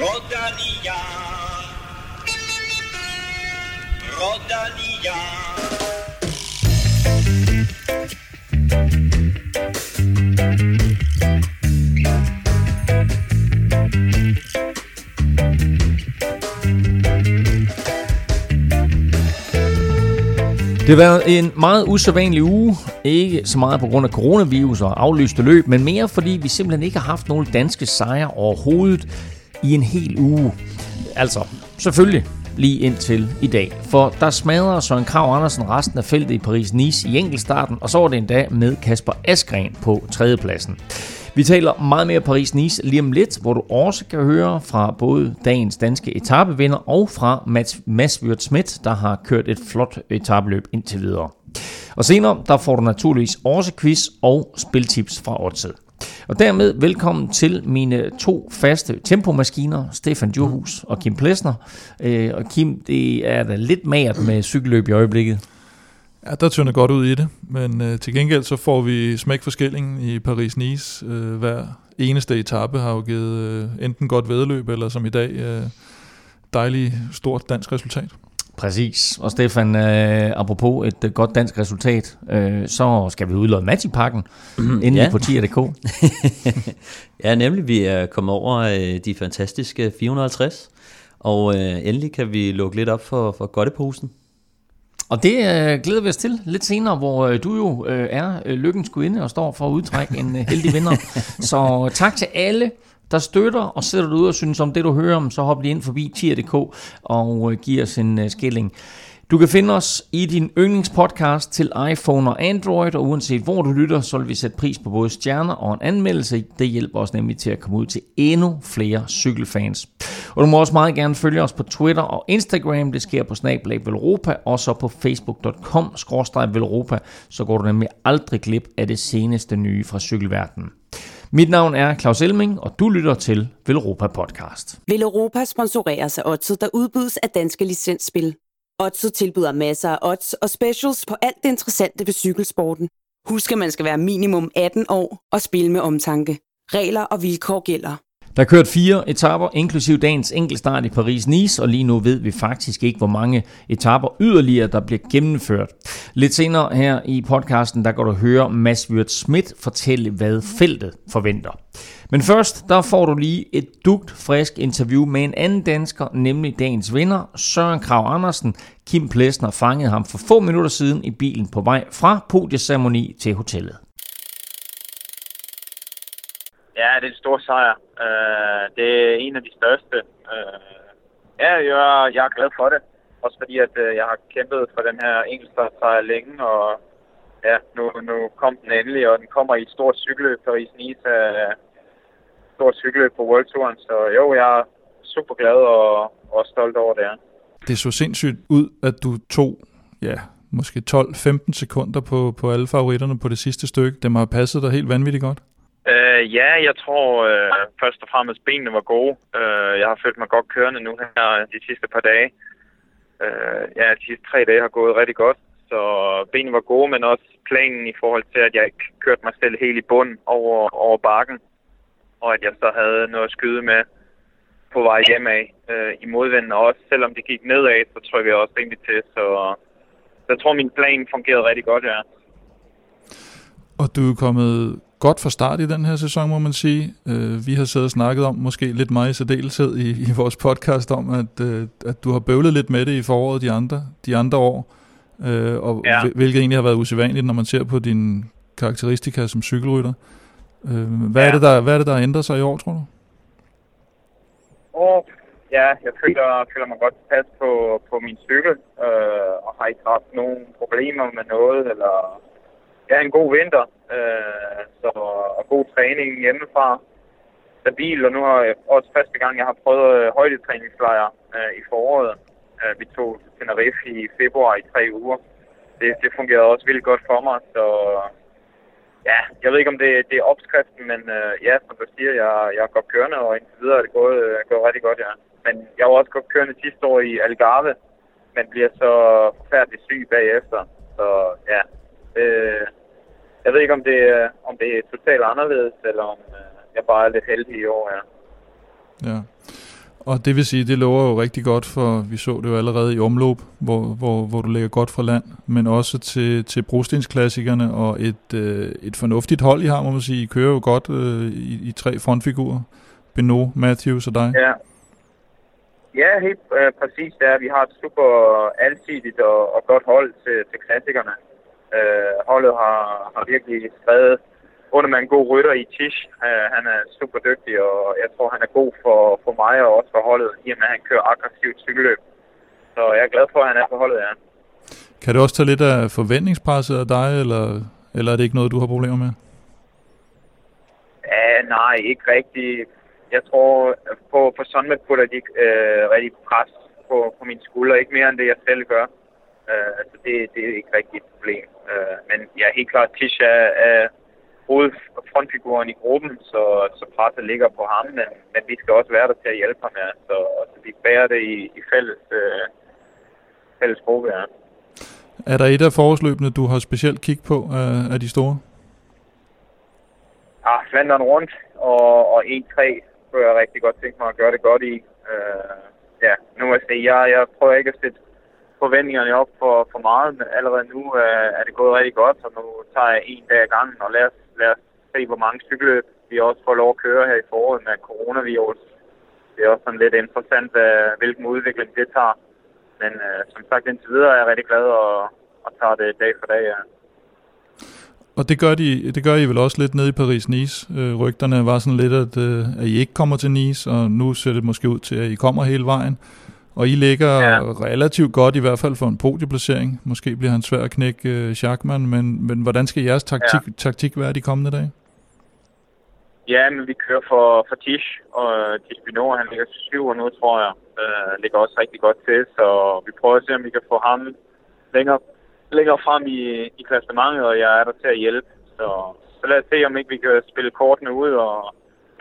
Rodalia. Rodalia. Det har været en meget usædvanlig uge. Ikke så meget på grund af coronavirus og aflyste løb, men mere fordi vi simpelthen ikke har haft nogen danske sejre overhovedet i en hel uge. Altså, selvfølgelig lige indtil i dag. For der smadrer Søren Krav Andersen resten af feltet i Paris-Nice i enkeltstarten, og så var det endda med Kasper Askren på tredjepladsen. Vi taler meget mere Paris-Nice lige om lidt, hvor du også kan høre fra både dagens danske etapevinder og fra Mats, Mads Wirt Schmidt, der har kørt et flot etabeløb indtil videre. Og senere, der får du naturligvis også quiz og spiltips fra Odset. Og dermed velkommen til mine to faste tempomaskiner, Stefan Djurhus og Kim Plesner. Øh, og Kim, det er da lidt mært med cykelløb i øjeblikket. Ja, der tynder godt ud i det, men øh, til gengæld så får vi smæk forskillingen i Paris-Nice. Øh, hver eneste etape har jo givet øh, enten godt vedløb, eller som i dag, øh, dejligt stort dansk resultat. Præcis. Og Stefan, øh, apropos et øh, godt dansk resultat, øh, så skal vi udlåde Magipakken inden Ja. på tier.dk. Ja, nemlig vi er kommet over øh, de fantastiske 450, og øh, endelig kan vi lukke lidt op for, for godteposen. Og det øh, glæder vi os til lidt senere, hvor øh, du jo øh, er øh, lykkens gudinde og står for at udtrække en øh, heldig vinder. Så tak til alle, der støtter og sætter du ud og synes om det, du hører om, så hop lige ind forbi tier.dk og øh, giv os en øh, skilling. Du kan finde os i din yndlingspodcast til iPhone og Android, og uanset hvor du lytter, så vil vi sætte pris på både stjerner og en anmeldelse. Det hjælper os nemlig til at komme ud til endnu flere cykelfans. Og du må også meget gerne følge os på Twitter og Instagram. Det sker på Snablag Velropa, og så på facebook.com Velropa, så går du nemlig aldrig glip af det seneste nye fra cykelverdenen. Mit navn er Claus Elming, og du lytter til Velropa Podcast. Vil Europa sponsoreres af Odset, der udbydes af danske licensspil. Odset tilbyder masser af odds og specials på alt det interessante ved cykelsporten. Husk, at man skal være minimum 18 år og spille med omtanke. Regler og vilkår gælder. Der er kørt fire etapper, inklusiv dagens enkeltstart i Paris-Nice, og lige nu ved vi faktisk ikke, hvor mange etapper yderligere, der bliver gennemført. Lidt senere her i podcasten, der går du høre Mads Wirt Schmidt fortælle, hvad feltet forventer. Men først, der får du lige et dugt frisk interview med en anden dansker, nemlig dagens vinder, Søren Krav Andersen. Kim Plesner fangede ham for få minutter siden i bilen på vej fra podieceremoni til hotellet. Ja, det er en stor sejr. Øh, det er en af de største. Uh, ja, jeg, jeg er glad for det. Også fordi, at uh, jeg har kæmpet for den her enkeltstartsejr længe, og ja, nu, nu kom den endelig, og den kommer i et stort cykelløb, Paris-Nice, uh, øh, stort cykelløb på World Touren. Så jo, jeg er super glad og, og stolt over det her. Det så sindssygt ud, at du tog, ja, måske 12-15 sekunder på, på alle favoritterne på det sidste stykke. Det må have passet dig helt vanvittigt godt. Øh, ja, jeg tror øh, først og fremmest benene var gode. Øh, jeg har følt mig godt kørende nu her de sidste par dage. Øh, ja, de sidste tre dage har gået rigtig godt. Så benene var gode, men også planen i forhold til, at jeg ikke kørte mig selv helt i bund over, over bakken. Og at jeg så havde noget at skyde med på vej hjem af øh, i modvinden. Og også selvom det gik nedad, så trykkede jeg også rimelig til. Så, så jeg tror, min plan fungerede rigtig godt, ja. Og du er kommet godt fra start i den her sæson, må man sige. Øh, vi har siddet og snakket om, måske lidt mig i særdeleshed i, i vores podcast, om at, øh, at du har bøvlet lidt med det i foråret de andre, de andre år. Øh, og Ja. hvil- hvilket egentlig har været usædvanligt, når man ser på dine karakteristika som cykelrytter. Øh, hvad, Ja. er det, der, hvad er det, der ændrer sig i år, tror du? Og ja, jeg føler, føler mig godt tilpas på, på min cykel, øh, og har ikke haft nogen problemer med noget, eller jeg en god vinter, øh, så, og god træning hjemmefra, stabil, og nu har jeg også første gang, jeg har prøvet øh, højdetræningslejr øh, i foråret. Øh, vi tog til Tenerife i februar i tre uger. Det, det fungerede også vildt godt for mig, så ja, jeg ved ikke, om det, det er opskriften, men øh, ja, som du siger, jeg, jeg er godt kørende, og indtil videre er det gået, øh, gået rigtig godt, ja. Men jeg var også godt kørende sidste år i Algarve, men bliver så forfærdeligt syg bagefter. Så ja, øh, jeg ved ikke, om det, øh, om det er totalt anderledes, eller om øh, jeg bare er lidt heldig i år, ja. Ja. Og det vil sige, det lover jo rigtig godt, for vi så det jo allerede i omløb, hvor, hvor, hvor du ligger godt fra land, men også til, til brostensklassikerne og et, øh, et fornuftigt hold, I har, må man sige. I kører jo godt øh, i, i tre frontfigurer. Beno, Matthews og dig. Ja, ja helt øh, præcis. Det er, vi har et super alsidigt og, og godt hold til, til klassikerne. Øh, holdet har, har virkelig skrevet under med en god rytter i Tish. Uh, han er super dygtig, og jeg tror, han er god for, for mig og også for holdet, i og med, at han kører aggressivt cykelløb. Så jeg er glad for, at han er på holdet, ja. Kan det også tage lidt af forventningspresset af dig, eller, eller er det ikke noget, du har problemer med? Ja, nej, ikke rigtigt. Jeg tror, på, på Sunweb putter de øh, rigtig pres på, på mine skuldre. Ikke mere end det, jeg selv gør. Uh, altså, det, det er ikke rigtig et problem. Uh, men ja, helt klart, Tish er, hovedfrontfiguren i gruppen, så, så presset ligger på ham, men, men vi skal også være der til at hjælpe ham, ja. så, så vi bærer det i, i fælles, øh, fælles gruppe. Ja. Er der et af forårsløbene, du har specielt kig på af, af de store? Ah, Flandern rundt og, og 1-3 kunne jeg rigtig godt tænke mig at gøre det godt i. Uh, ja, nu må jeg se, jeg, jeg prøver ikke at sætte forventningerne op for, for meget, men allerede nu øh, er det gået rigtig godt, så nu tager jeg en dag ad gangen og lad os, lad os se, hvor mange cykelløb vi også får lov at køre her i foråret med coronavirus. Det er også sådan lidt interessant, øh, hvilken udvikling det tager. Men øh, som sagt, indtil videre er jeg rigtig glad og, og tager det dag for dag. Ja. Og det gør, de, det gør I vel også lidt nede i Paris-Nice. Øh, rygterne var sådan lidt, at, øh, at I ikke kommer til Nice, og nu ser det måske ud til, at I kommer hele vejen. Og I ligger ja. relativt godt, i hvert fald for en podieplacering. Måske bliver han svær at knække uh, Schachmann, men, men hvordan skal jeres taktik, ja. taktik være de kommende dage? Ja, men vi kører for, for Tish, og Tish Binot, han ligger syv nu, tror jeg. Uh, ligger også rigtig godt til, så vi prøver at se, om vi kan få ham længere, længere frem i, i klassementet, og jeg er der til at hjælpe. Så, så lad os se, om ikke vi kan spille kortene ud og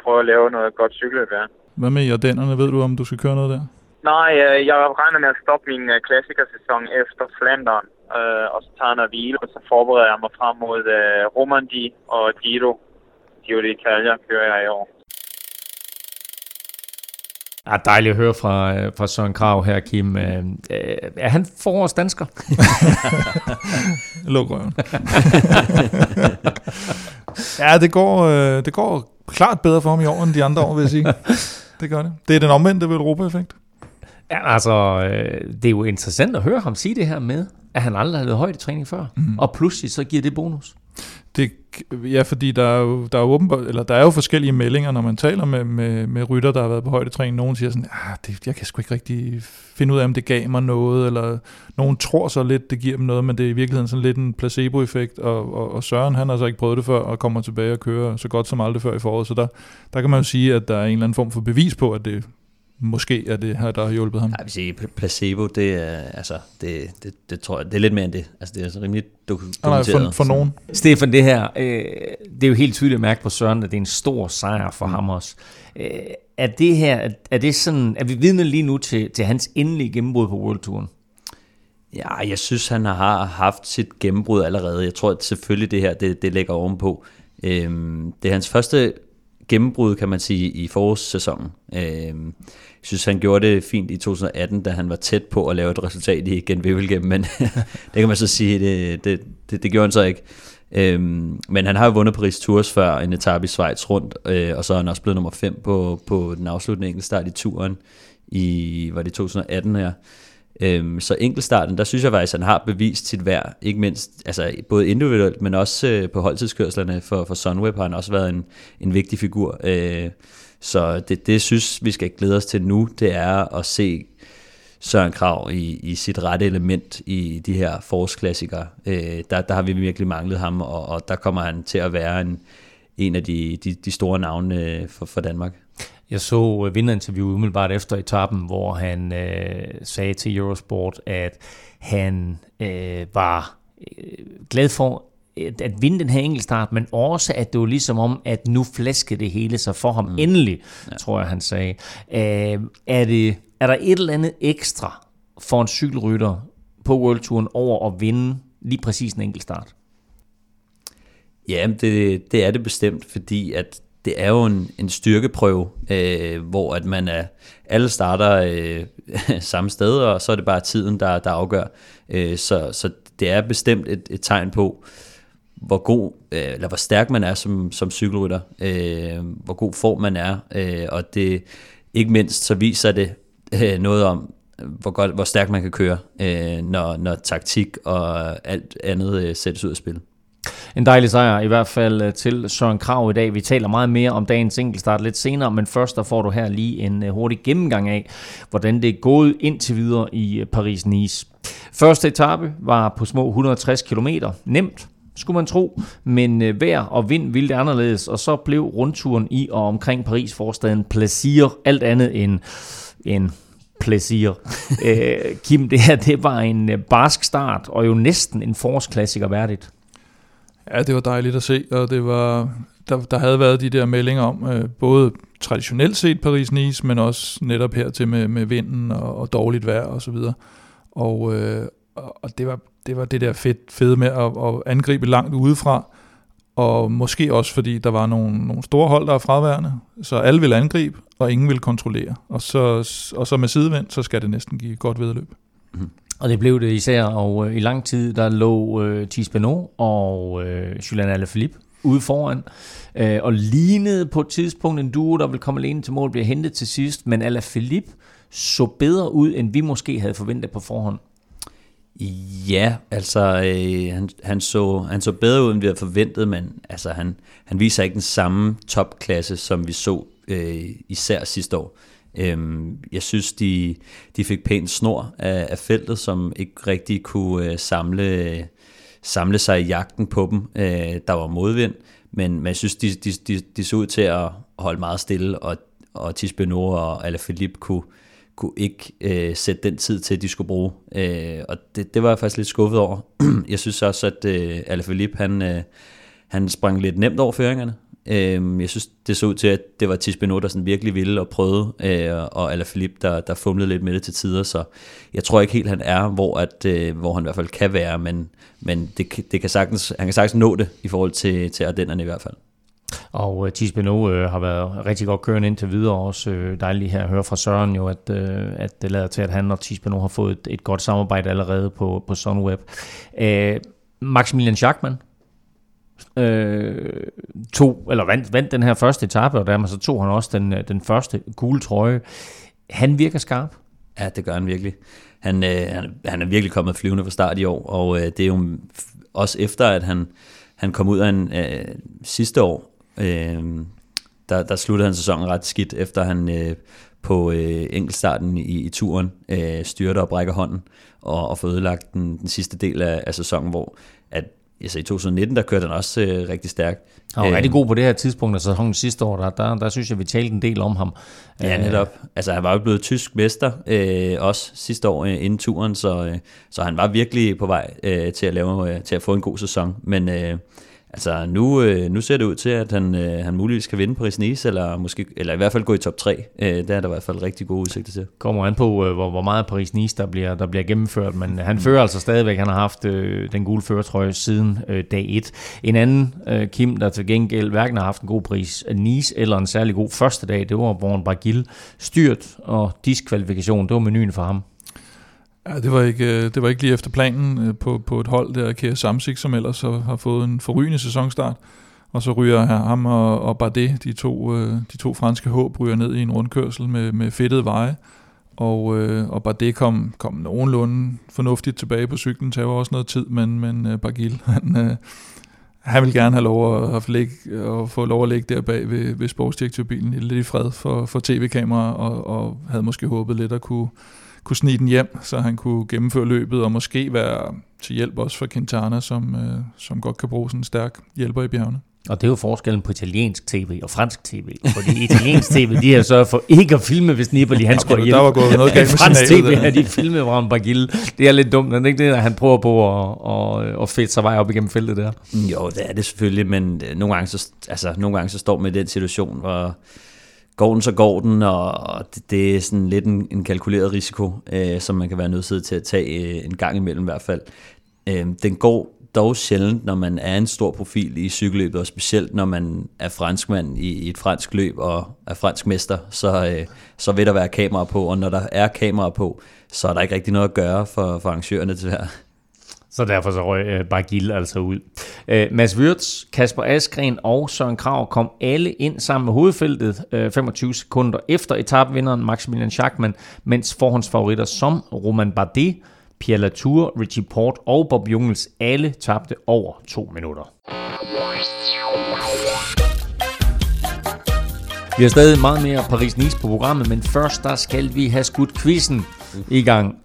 prøve at lave noget godt cykelløb, ja. Hvad med Jardannerne? Ved du, om du skal køre noget der? Nej, jeg regner med at stoppe min uh, klassikersæson efter Flandern, uh, og så tager jeg hvile, og så forbereder jeg mig frem mod Romandie og Giro. Giro d'Italia kører jeg i år. Ja, dejligt at høre fra, fra Søren Krav her, Kim. Uh, er han forårsdansker? Luk røven. ja, det går, det går klart bedre for ham i år end de andre år, vil jeg sige. Det gør det. Det er den omvendte ved Europa-effekt. Ja, altså, øh, det er jo interessant at høre ham sige det her med, at han aldrig har lavet højdetræning før, mm. og pludselig så giver det bonus. Det, ja, fordi der er, jo, der, er åbenbart, eller der er jo forskellige meldinger, når man taler med, med, med rytter, der har været på højdetræning. Nogen siger sådan, ah, det, jeg kan sgu ikke rigtig finde ud af, om det gav mig noget, eller nogen tror så lidt, det giver dem noget, men det er i virkeligheden sådan lidt en placebo-effekt, og, og, og Søren, han har så ikke prøvet det før, og kommer tilbage og kører så godt som aldrig før i foråret, så der, der kan man jo sige, at der er en eller anden form for bevis på, at det måske er det her, der har hjulpet ham. Jeg vil sige, placebo, det er, altså, det, det, det, tror jeg, det er lidt mere end det. Altså, det er så rimelig dokumenteret. Nej, for, for nogen. Stefan, det her, øh, det er jo helt tydeligt at mærke på Søren, at det er en stor sejr for mm. ham også. Øh, er det her, er det sådan, er vi vidne lige nu til, til hans endelige gennembrud på World Touren? Ja, jeg synes, han har haft sit gennembrud allerede. Jeg tror at selvfølgelig, det her, det, det lægger ovenpå. Øhm, det er hans første gennembrud, kan man sige, i forårssæsonen. Øhm, jeg synes, han gjorde det fint i 2018, da han var tæt på at lave et resultat i Gen men det kan man så sige, det, det, det, det gjorde han så ikke. Øhm, men han har jo vundet Paris Tours før en etape i Schweiz rundt, øh, og så er han også blevet nummer 5 på, på den afsluttende enkeltstart i turen i, var det 2018 her. Øhm, så enkeltstarten, der synes jeg faktisk, at han har bevist sit værd, ikke mindst altså, både individuelt, men også øh, på holdtidskørslerne for, for Sunweb har han også været en, en vigtig figur. Øh, så det, det synes vi skal glæde os til nu, det er at se Søren Krav i, i sit rette element i de her forårsklassikere. Øh, der, der har vi virkelig manglet ham, og, og der kommer han til at være en, en af de, de, de store navne øh, for, for Danmark. Jeg så vinderinterviewet umiddelbart efter etappen, hvor han øh, sagde til Eurosport, at han øh, var øh, glad for at, at vinde den her enkeltstart, men også at det var ligesom om, at nu flæskede det hele sig for ham mm. endelig, ja. tror jeg han sagde. Øh, er, det, er der et eller andet ekstra for en cykelrytter på World Touren over at vinde lige præcis en enkeltstart? Ja, det, det er det bestemt, fordi at det er jo en, en styrkeprøve, øh, hvor at man er, alle starter øh, samme sted, og så er det bare tiden, der, der afgør. Øh, så, så det er bestemt et, et tegn på, hvor god, øh, eller hvor stærk man er som, som cykelrytter, øh, hvor god form man er, øh, og det ikke mindst så viser det øh, noget om, hvor, godt, hvor stærk man kan køre, øh, når, når taktik og alt andet øh, sættes ud af spil. En dejlig sejr i hvert fald øh, til Søren Krav i dag. Vi taler meget mere om dagens enkeltstart lidt senere, men først der får du her lige en øh, hurtig gennemgang af, hvordan det er gået indtil videre i øh, Paris-Nice. Første etape var på små 160 km. Nemt, skulle man tro, men vejr og vind ville det anderledes, og så blev rundturen i og omkring Paris-forstaden Plaisir alt andet end en plaisir. Kim, det her det var en barsk start, og jo næsten en forårsklassiker værdigt. Ja, det var dejligt at se, og det var, der, der havde været de der meldinger om, øh, både traditionelt set Paris-Nice, men også netop her til med, med vinden og, og dårligt vejr og så videre. Og, øh, og det, var, det var det der fedt, fede med at, at angribe langt udefra, og måske også fordi der var nogle, nogle store hold, der er fraværende, så alle vil angribe, og ingen vil kontrollere. Og så, og så med sidevind, så skal det næsten give godt vedløb. Mm. Og det blev det især, og øh, i lang tid, der lå øh, Thies Benoit og øh, Julian Alaphilippe ude foran, øh, og lignede på et tidspunkt en duo, der ville komme alene til mål, bliver hentet til sidst, men Alaphilippe så bedre ud, end vi måske havde forventet på forhånd. Ja, altså øh, han, han, så, han så bedre ud, end vi havde forventet, men altså, han, han viser ikke den samme topklasse, som vi så øh, især sidste år. Øhm, jeg synes, de, de fik pænt snor af, af feltet, som ikke rigtig kunne øh, samle, samle sig i jagten på dem. Øh, der var modvind, men, men jeg synes, de, de, de, de så ud til at holde meget stille, og, og Tisbenor og Alaphilippe kunne, kunne ikke øh, sætte den tid til, de skulle bruge. Øh, og det, det var jeg faktisk lidt skuffet over. jeg synes også, at øh, Alaphilippe, han, øh, han sprang lidt nemt over føringerne, Øh, jeg synes, det så ud til, at det var Tisbeno, der sådan virkelig ville og prøvede, øh, og Alaphilippe, der, der fumlede lidt med det til tider, så jeg tror ikke helt, han er, hvor, at, øh, hvor han i hvert fald kan være, men, men det, det kan sagtens, han kan sagtens nå det i forhold til, til Ardennerne i hvert fald. Og øh, uh, Thies Beno uh, øh, har været rigtig godt kørende indtil videre også. Uh, dejligt her at høre fra Søren jo, at, uh, at det lader til, at han og Thies Beno har fået et, et godt samarbejde allerede på, på Sunweb. Uh, Maximilian Schachmann øh, tog, eller vandt, vandt den her første etape, og dermed så tog han også den, øh, den første gule trøje. Han virker skarp. Ja, det gør han virkelig. Han, øh, han, han er virkelig kommet flyvende fra start i år, og øh, det er jo også efter, at han, han kom ud af en øh, sidste år, øh, der, der sluttede han sæsonen ret skidt, efter han øh, på øh, enkeltstarten i, i turen øh, styrter og brækker hånden, og, og får ødelagt den, den sidste del af, af sæsonen, hvor at altså i 2019, der kørte han også øh, rigtig stærkt. Han var øh, rigtig god på det her tidspunkt af sæsonen sidste år, der, der, der synes jeg, vi talte en del om ham. Ja, netop. Altså han var jo blevet tysk mester øh, også sidste år øh, inden turen, så, øh, så han var virkelig på vej øh, til, at lave, øh, til at få en god sæson. Men øh, Altså nu, øh, nu ser det ud til, at han, øh, han muligvis kan vinde Paris-Nice, eller, måske, eller i hvert fald gå i top 3. Øh, det er der i hvert fald rigtig gode udsigter til. Kommer an på, øh, hvor, hvor meget Paris-Nice der bliver, der bliver gennemført, men han fører altså stadigvæk, han har haft øh, den gule føretrøje siden øh, dag 1. En anden øh, Kim, der til gengæld hverken har haft en god pris øh, Nice eller en særlig god første dag, det var Born Bragil. Styrt og diskvalifikation, det var menuen for ham. Ja, det var ikke, øh, det var ikke lige efter planen øh, på, på et hold der, Kære Samsik, som ellers har fået en forrygende sæsonstart. Og så ryger ham og, og Bardet, de to, øh, de to franske håb, ryger ned i en rundkørsel med, med fedtede veje. Og, og Bardet kom, kom nogenlunde fornuftigt tilbage på cyklen, tager også noget tid, men, men Bargil, han, han vil gerne have lov at, at, lig, at få lov at ligge der bag ved, ved sportsdirektørbilen lidt i fred for, for tv-kamera, og, og havde måske håbet lidt at kunne kunne snige den hjem, så han kunne gennemføre løbet, og måske være til hjælp også for Quintana, som, øh, som godt kan bruge sådan en stærk hjælper i bjergene. Og det er jo forskellen på italiensk tv og fransk tv. Fordi italiensk tv, de har sørget for ikke at filme, hvis Nibali han skulle hjælpe. Der var gået noget galt med Fransk tv har de filmet Ron Bagil. Det er lidt dumt, men det er ikke det, at han prøver på at, at, at fedte sig vej op igennem feltet der. Jo, det er det selvfølgelig, men øh, nogle gange så, altså, nogle gange så står man i den situation, hvor går den, så går den, og det, det er sådan lidt en, en kalkuleret risiko, øh, som man kan være nødt til at tage øh, en gang imellem i hvert fald. Øh, den går dog sjældent, når man er en stor profil i cykelløbet, og specielt når man er franskmand i, i et fransk løb og er fransk mester, så, øh, så vil der være kamera på, og når der er kamera på, så er der ikke rigtig noget at gøre for, for arrangørerne til det her. Så derfor så røg øh, Bargil altså ud. Øh, Mads Wirtz, Kasper Askren og Søren Krav kom alle ind sammen med hovedfeltet øh, 25 sekunder efter etapvinderen Maximilian Schachmann, mens forhåndsfavoritter som Roman Bardet, Pierre Latour, Richie Port og Bob Jungels alle tabte over to minutter. Vi har stadig meget mere Paris-Nice på programmet, men først der skal vi have skudt quizzen i gang,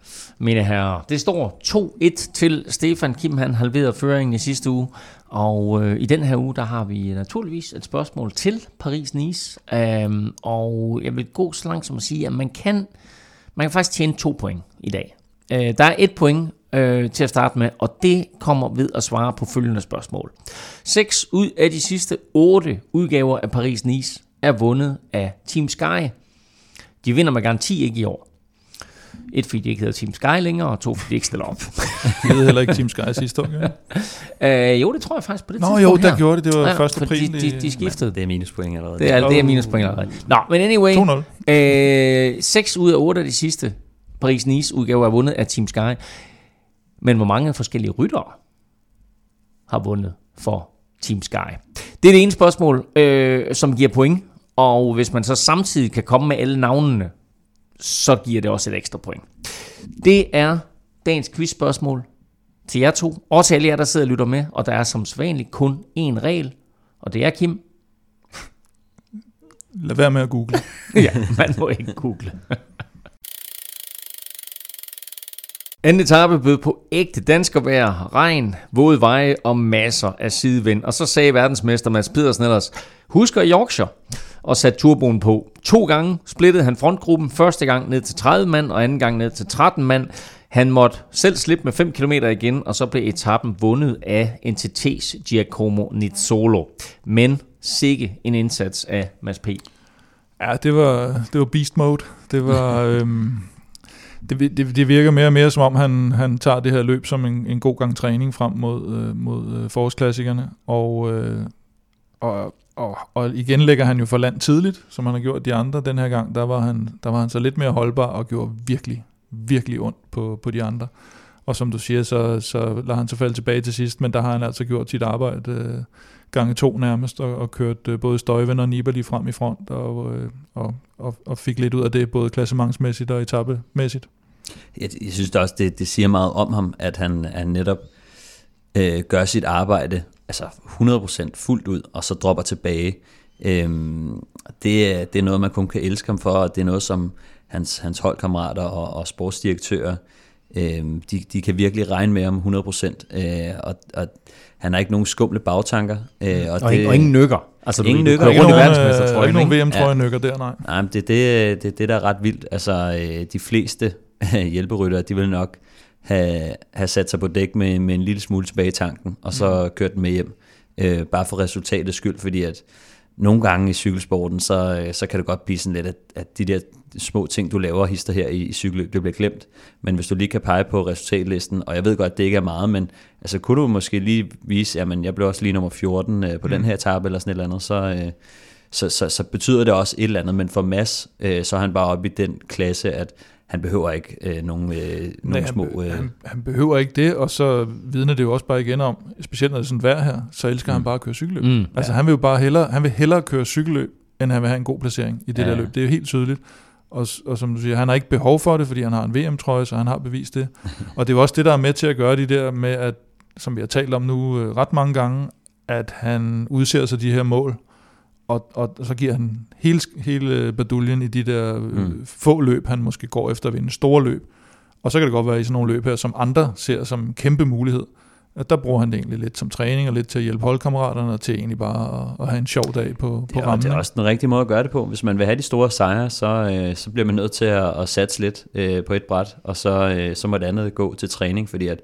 mine herrer. Det står 2-1 til Stefan Kim, han halverede føringen i sidste uge, og øh, i den her uge, der har vi naturligvis et spørgsmål til Paris-Nice, øhm, og jeg vil gå så langt som at sige, at man kan, man kan faktisk tjene to point i dag. Øh, der er et point øh, til at starte med, og det kommer ved at svare på følgende spørgsmål. 6 ud af de sidste 8 udgaver af Paris-Nice er vundet af Team Sky. De vinder med garanti ikke i år. Et, fordi de ikke hedder Team Sky længere, og to, fordi de ikke stiller op. Vi ved heller ikke Team Sky sidste år. Ja. øh, jo, det tror jeg faktisk på det Nå tidspunkt jo, her. der gjorde det. Det var Ja, første april. de, de, de skiftede. Det er minuspoint allerede. Det er, det er minuspoint allerede. Nå, men anyway. 2-0. Øh, 6 ud af 8 af de sidste Paris-Nice udgaver er vundet af Team Sky. Men hvor mange forskellige ryttere har vundet for Team Sky? Det er det ene spørgsmål, øh, som giver point. Og hvis man så samtidig kan komme med alle navnene, så giver det også et ekstra point. Det er dagens quizspørgsmål til jer to, og til alle jer, der sidder og lytter med. Og der er som sædvanligt kun én regel, og det er Kim. Lad være med at google. ja, man må ikke google. Anden etape bød på ægte danskervejr, regn, våde veje og masser af sidevind. Og så sagde verdensmester Mads Pedersen ellers, husker Yorkshire og satte turboen på. To gange splittede han frontgruppen, første gang ned til 30 mand og anden gang ned til 13 mand. Han måtte selv slippe med 5 km igen, og så blev etappen vundet af NTT's Giacomo Nizzolo. Men sikke en indsats af Mads P. Ja, det var, det var beast mode. Det var... øhm, det, det, det virker mere og mere som om, han, han tager det her løb som en, en god gang træning frem mod, øh, mod øh, forårsklassikerne. Og, øh, og, og, og igen lægger han jo for land tidligt, som han har gjort de andre. Den her gang, der var han, der var han så lidt mere holdbar og gjorde virkelig, virkelig ondt på, på de andre. Og som du siger, så, så lader han så falde tilbage til sidst, men der har han altså gjort sit arbejde øh, gange to nærmest, og, og kørt øh, både Støjven og Nibali frem i front, og, øh, og, og, og fik lidt ud af det, både klassementsmæssigt og etappemæssigt. Jeg, jeg synes da også, det, det siger meget om ham, at han, han netop øh, gør sit arbejde altså 100% fuldt ud, og så dropper tilbage. Øhm, det, det er noget, man kun kan elske ham for, og det er noget, som hans, hans holdkammerater og, og sportsdirektører, øhm, de, de kan virkelig regne med ham 100%, øh, og, og han har ikke nogen skumle bagtanker. Øh, Og, og, ingen, og ingen nykker. Altså, Ingen nykker. Ikke kører rundt i nogen, øh, ikke nogen ikke? VM, tror jeg, nykker der, nej. Nej, men det er det, det, det, der er ret vildt. Altså, øh, de fleste hjælperyttere, de vil nok have, have sat sig på dæk med, med en lille smule tilbage i tanken, og så mm. kørt den med hjem, øh, bare for resultatets skyld, fordi at nogle gange i cykelsporten, så, øh, så kan det godt blive sådan lidt, at, at de der små ting, du laver hister her i, i cykelløb, det bliver glemt. Men hvis du lige kan pege på resultatlisten, og jeg ved godt, det ikke er meget, men altså, kunne du måske lige vise, jamen jeg blev også lige nummer 14 øh, på mm. den her etape, eller sådan et eller andet, så, øh, så, så, så betyder det også et eller andet. Men for Mads, øh, så er han bare oppe i den klasse, at han behøver ikke øh, nogen, øh, nogen han, små... Øh, han, han behøver ikke det, og så vidner det jo også bare igen om, specielt når det er sådan vejr her, så elsker mm. han bare at køre cykelløb. Mm. Altså han vil jo bare hellere, han vil hellere køre cykelløb, end han vil have en god placering i det Ja. der løb. Det er jo helt tydeligt. Og, og som du siger, han har ikke behov for det, fordi han har en VM-trøje, så han har bevist det. og det er jo også det, der er med til at gøre de der med, at, som vi har talt om nu øh, ret mange gange, at han udser sig de her mål, og, og så giver han hele, hele baduljen i de der øh, Mm. få løb, han måske går efter at vinde, store løb. Og så kan det godt være i sådan nogle løb her, som andre ser som kæmpe mulighed, at der bruger han det egentlig lidt som træning, og lidt til at hjælpe holdkammeraterne, og til egentlig bare at, at have en sjov dag på, på det, er, rammen. det er også den rigtige måde at gøre det på. Hvis man vil have de store sejre, så, øh, så bliver man nødt til at, at satse lidt øh, på et bræt, og så, øh, så må det andet gå til træning, fordi at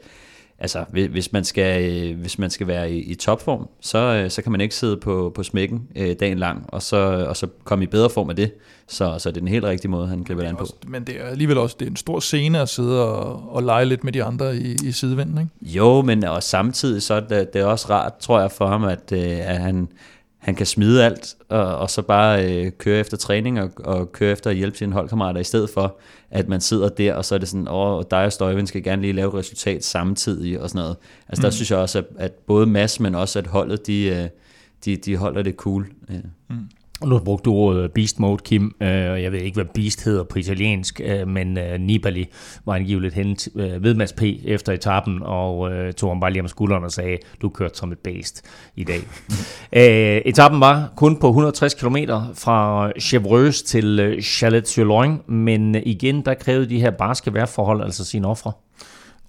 altså, hvis man skal, hvis man skal være i, i topform, så, så kan man ikke sidde på, på smækken øh, dagen lang, og så, og så komme i bedre form af det. Så, så det er den helt rigtige måde, han griber det an på. Også, men det er alligevel også det er en stor scene at sidde og, og lege lidt med de andre i, i sidevinden, ikke? Jo, men og samtidig så er det, det er også rart, tror jeg, for ham, at, at han, han kan smide alt, og, og så bare øh, køre efter træning og, og køre efter at hjælpe sine holdkammerater, i stedet for, at man sidder der, og så er det sådan, åh, dig og Støjvind skal gerne lige lave resultat samtidig, og sådan noget. Altså mm. der synes jeg også, at, at både Mads, men også at holdet, de, øh, de, de holder det cool. Ja. Mm. Og nu brugte du ordet beast mode, Kim. Øh, jeg ved ikke, hvad beast hedder på italiensk, øh, men øh, Nibali var angiveligt hen ved Mads P. efter etappen, og tog ham bare lige om skulderen og sagde, du kørte som et beast i dag. etappen var kun på 160 km fra Chevreuse til Chalet-sur-Loing, men igen, der krævede de her barske vejrforhold altså sine ofre.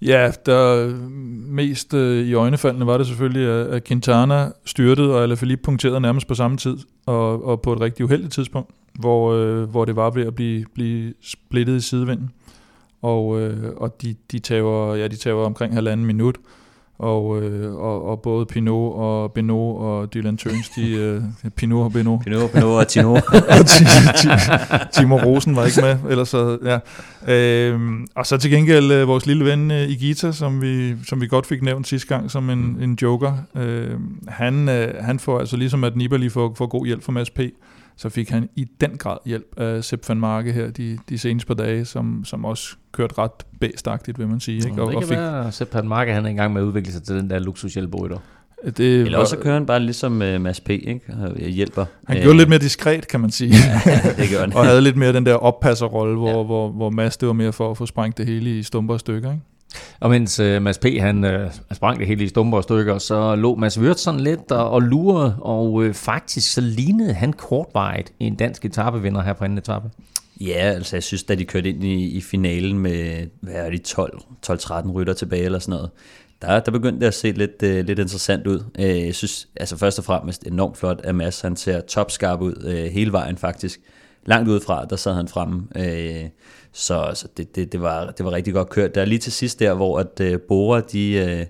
Ja, der mest øh, i øjnefaldene var det selvfølgelig, at Quintana styrtede, og Alaphilippe punkterede nærmest på samme tid, og, og på et rigtig uheldigt tidspunkt, hvor, øh, hvor det var ved at blive, blive splittet i sidevinden. Og, øh, og de, de, tager, ja, de tager omkring halvanden minut, og, øh, og, og både Pinot og Beno og Dylan Tøns, de, øh, Pinot og Beno. Pinot, Beno og Tino. og Timo Rosen var ikke med, ellers så, ja. Øh, og så til gengæld øh, vores lille ven øh, Igita, som vi, som vi godt fik nævnt sidste gang som en, en joker. Øh, han, øh, han får altså ligesom at Nibali får, får god hjælp fra Mads P., så fik han i den grad hjælp af Sepp van Marke her de, de seneste par dage, som, som også kørte ret bæstagtigt, vil man sige. Ikke? Og, det kan og fik, være, Sepp van Marke han er engang med at udvikle sig til den der luksushjælperytter. Det Eller også kører han bare ligesom uh, Mads P. Ikke? Og hjælper. Han gjorde uh, lidt mere diskret, kan man sige. ja, det gør han. og havde lidt mere den der oppasserrolle, hvor, ja. hvor, hvor Mads det var mere for at få sprængt det hele i stumper og stykker. Ikke? Og mens uh, Mads P. han uh, sprang det hele i stumper og stykker, så lå Mads Wirtz sådan lidt og, og lurede, og uh, faktisk så lignede han kortvarigt en dansk etapevinder her på anden etape. Ja, altså jeg synes, da de kørte ind i, i finalen med, hvad er de, 12-13 rytter tilbage eller sådan noget, der, der begyndte det at se lidt, uh, lidt interessant ud. Uh, jeg synes, altså først og fremmest enormt flot, at Mads han ser topskarp ud uh, hele vejen faktisk. Langt udefra, der sad han fremme. Uh, så altså, det, det, det, var, det var rigtig godt kørt. Der er lige til sidst der, hvor at øh, Bora, de, øh,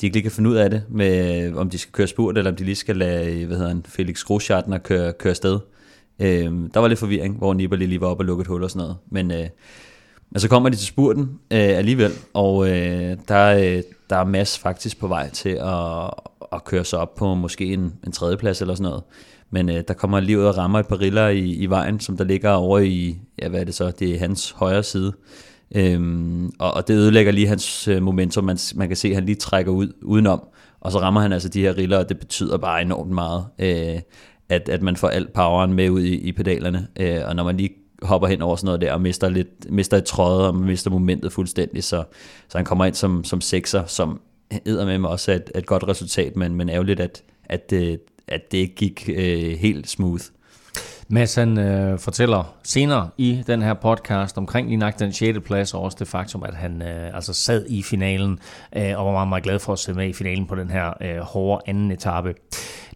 de ikke lige kan finde ud af det, med, øh, om de skal køre spurt, eller om de lige skal lade øh, hvad hedder han, Felix Groschartner køre, køre sted. Øh, der var lidt forvirring, hvor Nibali lige var op og lukkede hul og sådan noget. Men, øh, men så kommer de til spurten øh, alligevel, og øh, der, øh, der er Mads faktisk på vej til at, at køre sig op på måske en, en tredjeplads eller sådan noget. Men øh, der kommer lige ud og rammer et par riller i, i vejen, som der ligger over i, ja hvad er det så, det er hans højre side. Øhm, og, og det ødelægger lige hans øh, momentum, man, man kan se, at han lige trækker ud udenom, og så rammer han altså de her riller, og det betyder bare enormt meget, øh, at, at man får al poweren med ud i, i pedalerne, øh, og når man lige hopper hen over sådan noget der, og mister, lidt, mister et tråd, og mister momentet fuldstændig, så, så han kommer ind som, som sekser, som æder med mig også et, et godt resultat, men, men ærgerligt, at, at, øh, at det ikke gik øh, helt smooth. Mads han øh, fortæller senere i den her podcast omkring lige nok den 6. plads, og også det faktum, at han øh, altså sad i finalen, øh, og var meget, meget glad for at se med i finalen på den her øh, hårde anden etape.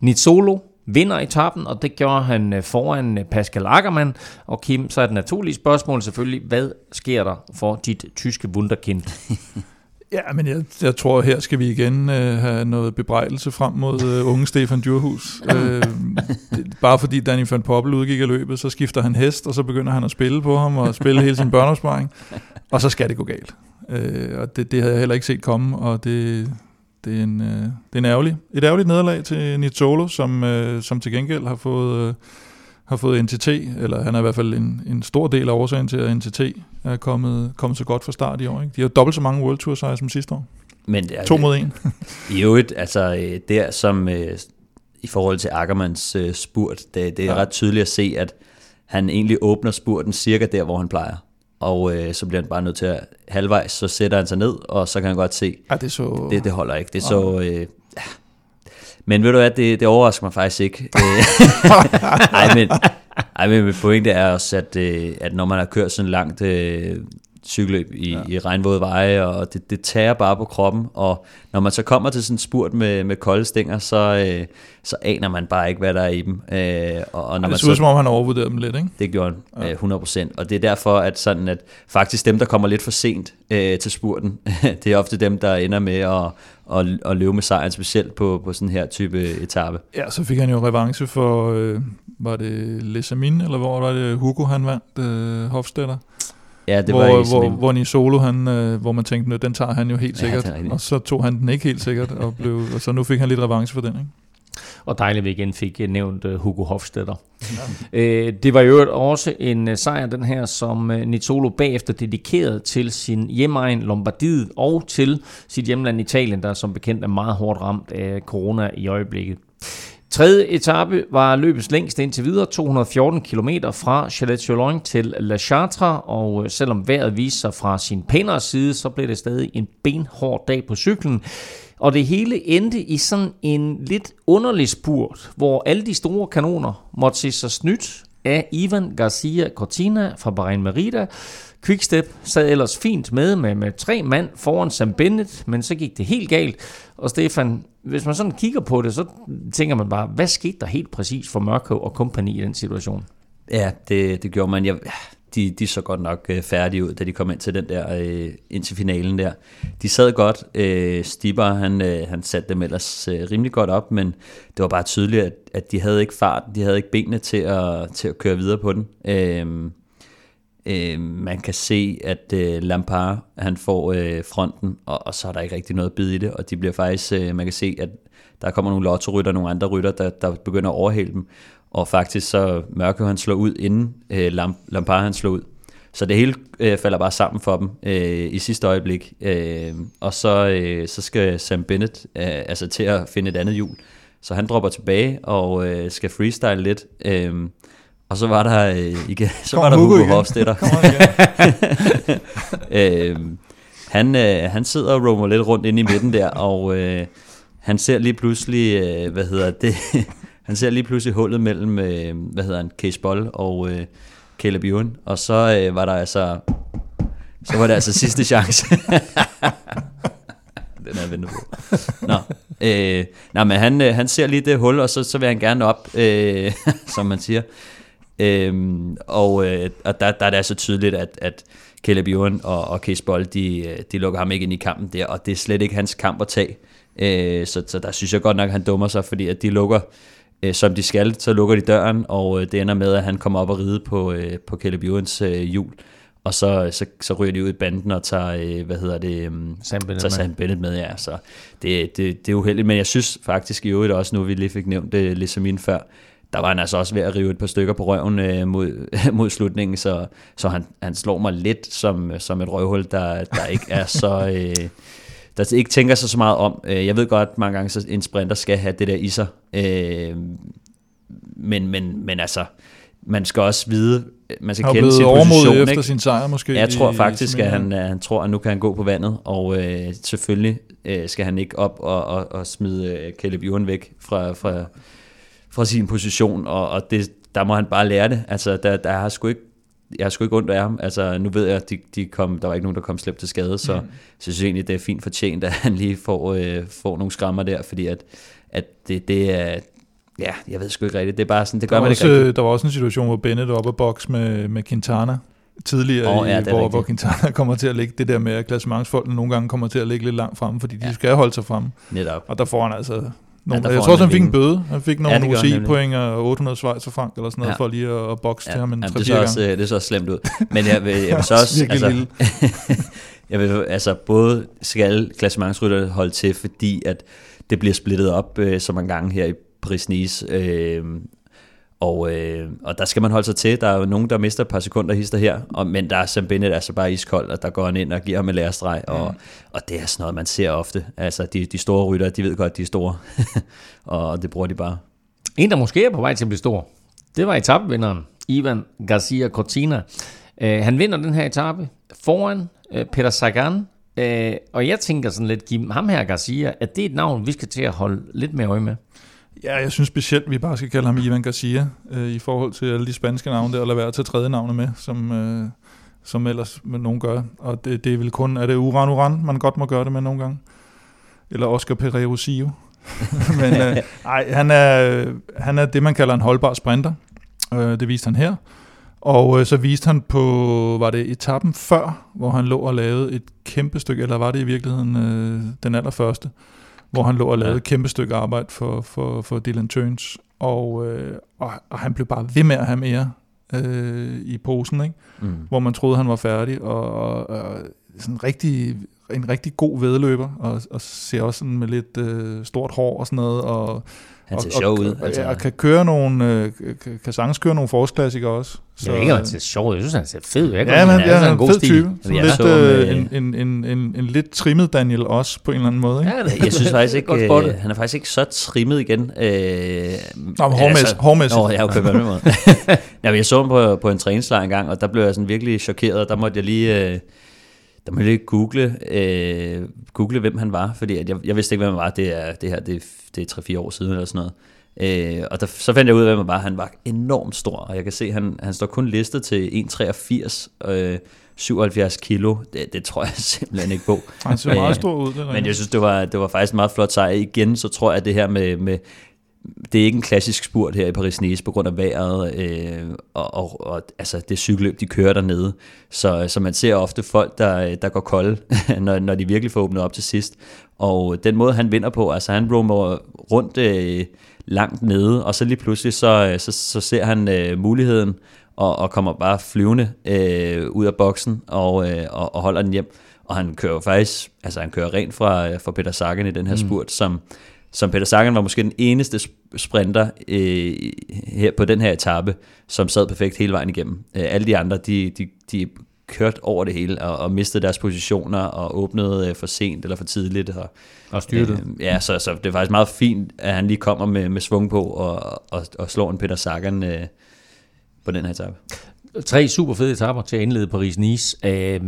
Nizzolo vinder etappen, og det gjorde han øh, foran øh, Pascal Ackermann. Og Kim, så er det naturlige spørgsmål selvfølgelig, hvad sker der for dit tyske wunderkind? Ja, men jeg, jeg tror, her skal vi igen øh, have noget bebrejdelse frem mod øh, unge Stefan Djurhus. øh, det, bare fordi Danny van Poppel udgik af løbet, så skifter han hest, og så begynder han at spille på ham, og spille hele sin børneopsparing, og så skal det gå galt. Øh, og det, det havde jeg heller ikke set komme, og det, det er, en, øh, det er en ærgerlig, et ærgerligt nederlag til Nizzolo, som, øh, som til gengæld har fået... Øh, har fået NTT, eller han er i hvert fald en, en stor del af årsagen til, at NTT er kommet, kommet så godt fra start i år. Ikke? De har dobbelt så mange World Tour sejre som sidste år. Men to mod en. I øvrigt, altså øh, der som øh, i forhold til Ackermans øh, spurt, det, det er ja. ret tydeligt at se, at han egentlig åbner spurten cirka der, hvor han plejer. Og øh, så bliver han bare nødt til at halvvejs, så sætter han sig ned, og så kan han godt se, ja, det, så... det, det holder ikke. Det så, øh, men ved du hvad, det, det overrasker mig faktisk ikke. ej, men, ej, men pointet er også, at, øh, at når man har kørt sådan langt, øh, cykelløb i, ja. i regnvåde veje, og det, det tager bare på kroppen, og når man så kommer til sådan en spurt med, med kolde stænger, så, øh, så aner man bare ikke, hvad der er i dem. Øh, og, og når det ser ud som om, han overvurderer dem lidt, ikke? Det gjorde han ja. øh, 100%, og det er derfor, at, sådan, at faktisk dem, der kommer lidt for sent øh, til spurten, det er ofte dem, der ender med at, at, at løbe med sejren, specielt på, på sådan her type etape. Ja, så fik han jo revanche for, øh, var det Lesamin, eller hvor var det Hugo, han vandt, øh, Hofstetter? Ja, det hvor, var hvor, hvor i solo, han, øh, hvor man tænkte, den tager han jo helt sikkert, ja, og så tog han den ikke helt sikkert, og, blev, og så nu fik han lidt revanche for den, ikke? Og dejligt, vi igen fik øh, nævnt øh, Hugo Hofstetter. Ja. Øh, det var jo også en sejr, den her, som uh, Nizzolo bagefter dedikerede til sin hjemmeegn Lombardiet og til sit hjemland Italien, der som bekendt er meget hårdt ramt af corona i øjeblikket. Tredje etape var løbets længste indtil videre, 214 km fra Chalet til La Chartre, og selvom vejret viste sig fra sin pænere side, så blev det stadig en benhård dag på cyklen. Og det hele endte i sådan en lidt underlig spurt, hvor alle de store kanoner måtte se sig snydt af Ivan Garcia Cortina fra Bahrain Merida. Quickstep sad ellers fint med, med med tre mand foran Sam Bennett, men så gik det helt galt. Og Stefan, hvis man sådan kigger på det, så tænker man bare, hvad skete der helt præcis for Mørkøv og kompagni i den situation? Ja, det, det gjorde man. Jeg, de, de så godt nok øh, færdige ud, da de kom ind til den der, øh, ind til finalen der. De sad godt. Øh, Stibber, han, øh, han satte dem ellers øh, rimelig godt op, men det var bare tydeligt, at, at de havde ikke fart, de havde ikke benene til at, til at køre videre på den. Øh, øh, man kan se, at øh, Lampard, han får øh, fronten, og, og så er der ikke rigtig noget bid i det, og de bliver faktisk, øh, man kan se, at der kommer nogle lottorytter, nogle andre rytter, der, der begynder at overhale dem, og faktisk så Mørke han slår ud, inden øh, Lampard han slår ud. Så det hele øh, falder bare sammen for dem øh, i sidste øjeblik. Øh, og så, øh, så skal Sam Bennett øh, altså til at finde et andet hjul. Så han dropper tilbage og øh, skal freestyle lidt. Øh, og så var der øh, igen, så Kom var der Hugo, Hugo Hofstetter. øh, han, øh, han sidder og roamer lidt rundt inde i midten der, og øh, han ser lige pludselig, øh, hvad hedder det, han ser lige pludselig hullet mellem, øh, hvad hedder han, Case Boll og øh, Caleb Ewan, og så øh, var der altså, så var det altså sidste chance. Den er ventet på. Nå, øh, nej, men han, øh, han ser lige det hul, og så, så vil han gerne op, øh, som man siger. Øhm, og øh, og der, der er det altså tydeligt, at, at Caleb Ewan og, og Case Boll, de, øh, de lukker ham ikke ind i kampen der, og det er slet ikke hans kamp at tage. Øh, så, så der synes jeg godt nok, at han dummer sig, fordi at de lukker, øh, som de skal, så lukker de døren, og øh, det ender med, at han kommer op og ride på, øh, på Caleb Ewans øh, hjul. Og så, så, så ryger de ud i banden og tager, øh, hvad hedder det, um, Sam Bennett, tager Sam Bennett med. Ja. Så det, det, det er uheldigt, men jeg synes faktisk i øvrigt også, nu vi lige fik nævnt det ligesom inden før, der var han altså også ved at rive et par stykker på røven øh, mod, mod slutningen, så, så han, han slår mig lidt som, som et røvhul, der, der ikke er så... Øh, der ikke tænker sig så meget om. Øh, jeg ved godt, at mange gange så en sprinter skal have det der i sig. Øh, men, men, men altså, man skal også vide, man skal kende sin position. efter ikke? sin sejr måske. Jeg tror faktisk, at han, han tror, at nu kan han gå på vandet, og øh, selvfølgelig øh, skal han ikke op og, og, og smide øh, Caleb Ewan væk fra, fra, fra sin position, og, og det, der må han bare lære det. Altså, der, der har sgu ikke jeg har sgu ikke ondt af ham. Altså, nu ved jeg, at de, de kom, der var ikke nogen, der kom slemt til skade, så, mm. så jeg synes egentlig, det er fint fortjent, at han lige får, øh, får nogle skrammer der, fordi at, at det, det er, ja, jeg ved sgu ikke rigtigt, det er bare sådan, det gør man også, ikke rigtigt. Der var også en situation, hvor Bennett var oppe boks med, med Quintana, tidligere, oh, ja, hvor, hvor Quintana kommer til at ligge det der med, at klassementsfolkene nogle gange kommer til at ligge lidt langt fremme, fordi de ja. skal holde sig fremme. Netop. Og der får han altså nogle, ja, jeg tror også, han fik en bøde. Han fik nogle ja, UCI-point og 800 Schweizer frank eller sådan noget, ja. for lige at, at bokse ja. til ham en ja, det, så også, det så også slemt ud. Men jeg vil, jeg vil så også... altså, jeg vil, altså, både skal klassementsrytter holde til, fordi at det bliver splittet op øh, så mange gange her i Paris-Nice. Øh, og, øh, og der skal man holde sig til. Der er jo nogen, der mister et par sekunder hister her, og, men der er Sam Bennett altså bare iskold, og der går han ind og giver ham en lærestreg, og, mm. og det er sådan noget, man ser ofte. Altså, de, de store rytter, de ved godt, de er store, og det bruger de bare. En, der måske er på vej til at blive stor, det var etapvinderen, Ivan Garcia Cortina. Uh, han vinder den her etape foran uh, Peter Sagan, uh, og jeg tænker sådan lidt, Kim, ham her Garcia, at det er et navn, vi skal til at holde lidt mere øje med. Ja, jeg synes specielt, at vi bare skal kalde ham Ivan Garcia, øh, i forhold til alle de spanske navne der, og lade være at tage tredje navne med, som, øh, som ellers nogen gør. Og det, det er vel kun, er det Uran Uran, man godt må gøre det med nogle gange? Eller Oscar Pereiro Sio. Men øh, ej, han er, han er det, man kalder en holdbar sprinter. Øh, det viste han her. Og øh, så viste han på, var det etappen før, hvor han lå og lavede et kæmpe stykke, eller var det i virkeligheden øh, den allerførste, hvor han lå og lavede et kæmpe stykke arbejde for, for, for Dylan Turns. Og, øh, og, og han blev bare ved med at have mere øh, i posen, ikke? Mm. hvor man troede, han var færdig, og, og, og sådan rigtig, en rigtig god vedløber, og, og ser også sådan med lidt øh, stort hår og sådan noget, og han ser sjov ud. Altså. Og kan køre nogle, øh, kan, sagtens køre nogle forårsklassikere også. Så, jeg ikke, han ser sjov ud. Jeg synes, han ser fed ud. Jeg ja, men han, ja, han er en god fed stil. type. Så lidt, så, øh, en, en, en, en, en lidt trimmet Daniel også, på en eller anden måde. Ikke? Ja, jeg synes faktisk ikke, øh, han er faktisk ikke så trimmet igen. Øh, Nå, men hårdmæssigt. Altså, hårdmæssigt. Nå, jeg okay, på den måde. ja, jeg så ham på, på en træningslejr en gang, og der blev jeg sådan virkelig chokeret. Der måtte jeg lige... Øh, der må lige google, øh, google, hvem han var, fordi at jeg, jeg vidste ikke, hvem han var. Det er, det her, det, det er 3-4 år siden eller sådan noget. Øh, og der, så fandt jeg ud af, hvem han var. Han var enormt stor, og jeg kan se, han, han står kun listet til 1,83 øh, 77 kilo. Det, det tror jeg simpelthen ikke på. Han ser meget stor ud. Det men jeg synes, det var, det var faktisk en meget flot sejr. Igen, så tror jeg, at det her med, med det er ikke en klassisk spurt her i Paris-Nice på grund af vejret øh, og, og, og altså det cykelløb, de kører dernede. Så, så man ser ofte folk, der, der går kolde, når, når de virkelig får åbnet op til sidst. Og den måde, han vinder på, altså han roamer rundt øh, langt nede, og så lige pludselig, så, så, så ser han øh, muligheden og, og kommer bare flyvende øh, ud af boksen og, øh, og, og holder den hjem. Og han kører faktisk, altså han kører rent fra, fra Peter Sagan i den her mm. spurt, som som Peter Sagan var måske den eneste sprinter øh, her på den her etape, som sad perfekt hele vejen igennem. Øh, alle de andre, de, de, de kørte over det hele og, og mistede deres positioner og åbnede øh, for sent eller for tidligt. Og, og styrte. Øh, ja, så, så det er faktisk meget fint, at han lige kommer med, med svung på og, og, og slår en Peter Sagan øh, på den her etape. Tre super fede etapper til at indlede Paris-Nice. Øh,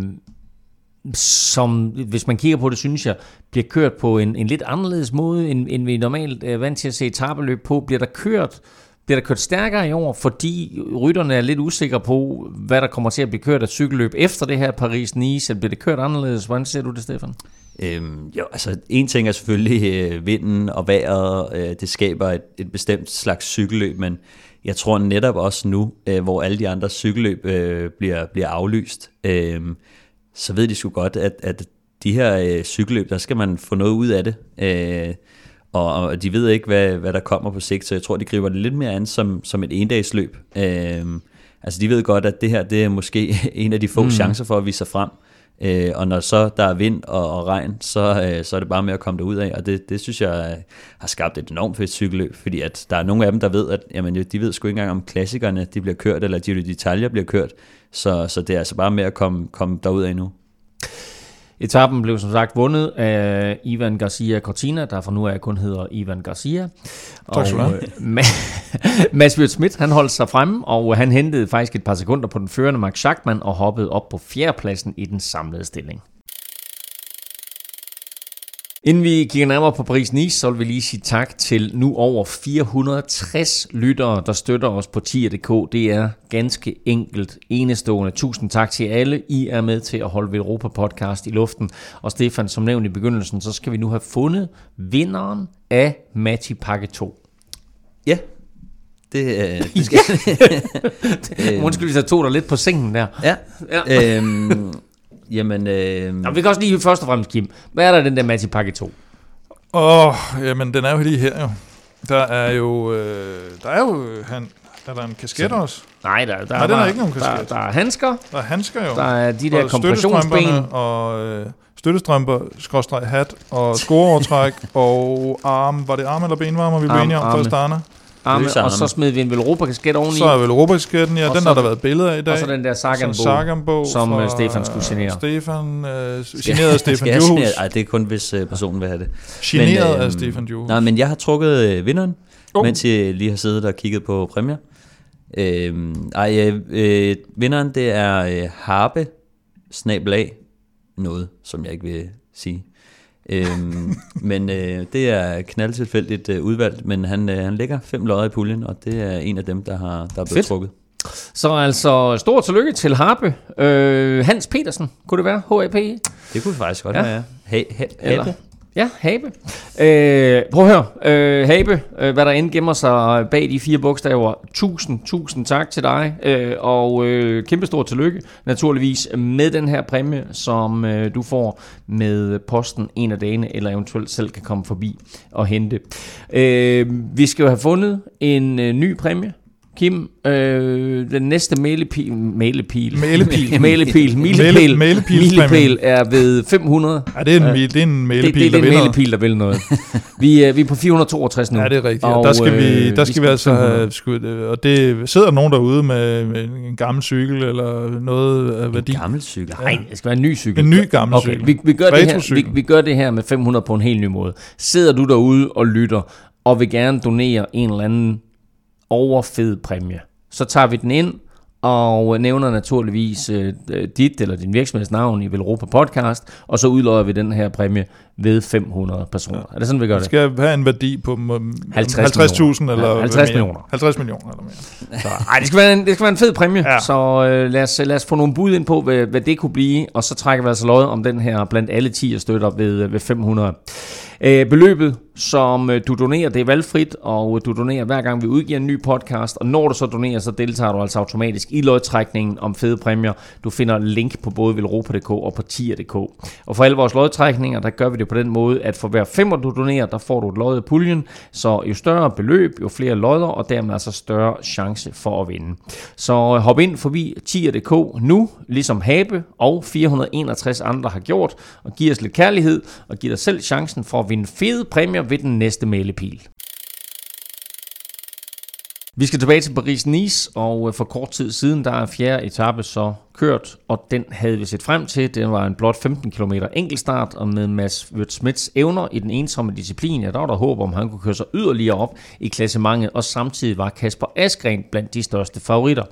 som, hvis man kigger på det, synes jeg, bliver kørt på en, en lidt anderledes måde, end, end vi normalt er vant til at se etabeløb på. Bliver der kørt bliver der kørt stærkere i år, fordi rytterne er lidt usikre på, hvad der kommer til at blive kørt af cykelløb efter det her Paris-Nice, bliver det kørt anderledes? Hvordan ser du det, Stefan? Øhm, jo, altså en ting er selvfølgelig øh, vinden og vejret, øh, det skaber et, et bestemt slags cykelløb, men jeg tror netop også nu, øh, hvor alle de andre cykelløb øh, bliver, bliver aflyst, øh, så ved de sgu godt, at, at de her øh, cykelløb, der skal man få noget ud af det. Øh, og, og de ved ikke, hvad, hvad der kommer på sigt, så jeg tror, de griber det lidt mere an som, som et endagsløb. Øh, altså de ved godt, at det her det er måske en af de få mm. chancer for at vise sig frem. Øh, og når så der er vind og, og regn, så, øh, så er det bare med at komme derud af, og det, det synes jeg øh, har skabt et enormt fedt cykelløb, fordi at der er nogle af dem, der ved, at jamen, de ved sgu ikke engang om klassikerne de bliver kørt, eller de detaljer bliver kørt, så, så det er altså bare med at komme, komme derud af nu. Etappen blev som sagt vundet af Ivan Garcia Cortina, der for nu af kun hedder Ivan Garcia. Tak skal du have. Mads Wirt Schmidt, han holdt sig fremme, og han hentede faktisk et par sekunder på den førende Max Schachmann og hoppede op på fjerdepladsen i den samlede stilling. Inden vi kigger nærmere på Paris-Nice, så vil vi lige sige tak til nu over 460 lyttere, der støtter os på tier.dk. Det er ganske enkelt enestående. Tusind tak til alle. I er med til at holde Europa podcast i luften. Og Stefan, som nævnt i begyndelsen, så skal vi nu have fundet vinderen af Mati Pakke 2. Ja, det, øh, det skal. Undskyld, hvis jeg tog dig lidt på sengen der. Ja, ja. øhm, Jamen, øh... Nå, vi kan også lige først og fremmest, Kim. Hvad er der den der Mati Pakke 2? Åh, oh, jamen den er jo lige her jo. Der er jo, øh, der er jo, han, er der en kasket Så, også? Nej, der, der, nej, den er ikke nogen kasket. Der, der er handsker. Der er handsker jo. Der er de der kompressionsben. Og øh, støttestrømper, skråstreg hat og skrueovertræk og arm. Var det arm eller benvarmer, vi blev enige om for Stana? Arme, og så smed vi en Velropa-kasket oveni. Så er Velropa-kasketten, ja, og den så, har der været billeder af i dag. Og så den der Sagan-bog, som uh, Stefan skulle signere. Stefan, signeret af Stefan Juhus. Nej, det er kun, hvis uh, personen vil have det. Signeret uh, af Stefan Juhus. Nej, men jeg har trukket uh, vinderen, oh. mens jeg lige har siddet og kigget på præmier. Uh, ej, uh, uh, vinderen, det er uh, Harpe, snabelag, noget, som jeg ikke vil sige øhm, men øh, det er knaldtilfældigt øh, udvalgt, men han, øh, han lægger fem lodder i puljen, og det er en af dem, der har der er blevet Fedt. trukket. Så altså, stor tillykke til Harpe. Øh, Hans Petersen, kunne det være? HAP? Det kunne faktisk godt Ja. ja. være. Ha, ha, Eller-. Ja, Habe. Øh, prøv at høre. Øh, Habe, øh, hvad der end gemmer sig bag de fire bogstaver. Tusind, tusind tak til dig. Øh, og øh, kæmpe stor tillykke, naturligvis, med den her præmie, som øh, du får med posten en af dagene, eller eventuelt selv kan komme forbi og hente. Øh, vi skal jo have fundet en øh, ny præmie. Kim, øh, den næste mailepil, mailepil, Mailepil. mailepil, milepæl, Maile- mailepilspræmien. milepæl er ved 500. Ja, det er en, det er en Det, mailepil, det, det er en mailepil, der vil noget. vi, er, vi er på 462 nu. Ja, det er rigtigt. Og Og, der skal vi, øh, der vi skal vi på altså 500. have, sku- øh, og det sidder nogen derude med, en gammel cykel eller noget af værdi. En gammel cykel. Nej, det skal være en ny cykel. En ny gammel okay, cykel. Vi, vi, gør det her, vi, vi gør det her med 500 på en helt ny måde. Sidder du derude og lytter, og vil gerne donere en eller anden overfed præmie, så tager vi den ind, og nævner naturligvis øh, dit eller din virksomheds navn i Velropa Podcast, og så udløjer vi den her præmie ved 500 personer. Ja. Er det sådan, vi gør Det det? skal have en værdi på mm, 50 50.000 millioner. eller Ja, 50 mere. millioner. 50 millioner eller mere. Så, ej, det skal være en, det skal være en fed præmie, ja. Ja. så øh, lad, os, lad os få nogle bud ind på, hvad, hvad det kunne blive, og så trækker vi altså lod om den her blandt alle 10 støtter ved, ved 500. Øh, beløbet, som øh, du donerer, det er valgfrit, og øh, du donerer hver gang vi udgiver en ny podcast, og når du så donerer, så deltager du altså automatisk i lodtrækningen om fede præmier. Du finder link på både velropa.dk og på tier.dk. Og for alle vores lodtrækninger, der gør vi det på den måde, at for hver femmer du donerer, der får du et lod i puljen, så jo større beløb, jo flere lodder, og dermed altså større chance for at vinde. Så øh, hop ind forbi tier.dk nu, ligesom Habe og 461 andre har gjort, og giv os lidt kærlighed, og giv dig selv chancen for at vinde fede præmier ved den næste mailepil. Vi skal tilbage til Paris-Nice, og øh, for kort tid siden, der er fjerde etape så kørt, og den havde vi set frem til. Den var en blot 15 km enkeltstart, og med Mads Wirtz-Smiths evner i den ensomme disciplin, ja, der var der håb om, han kunne køre sig yderligere op i klassementet, og samtidig var Kasper Askren blandt de største favoritter.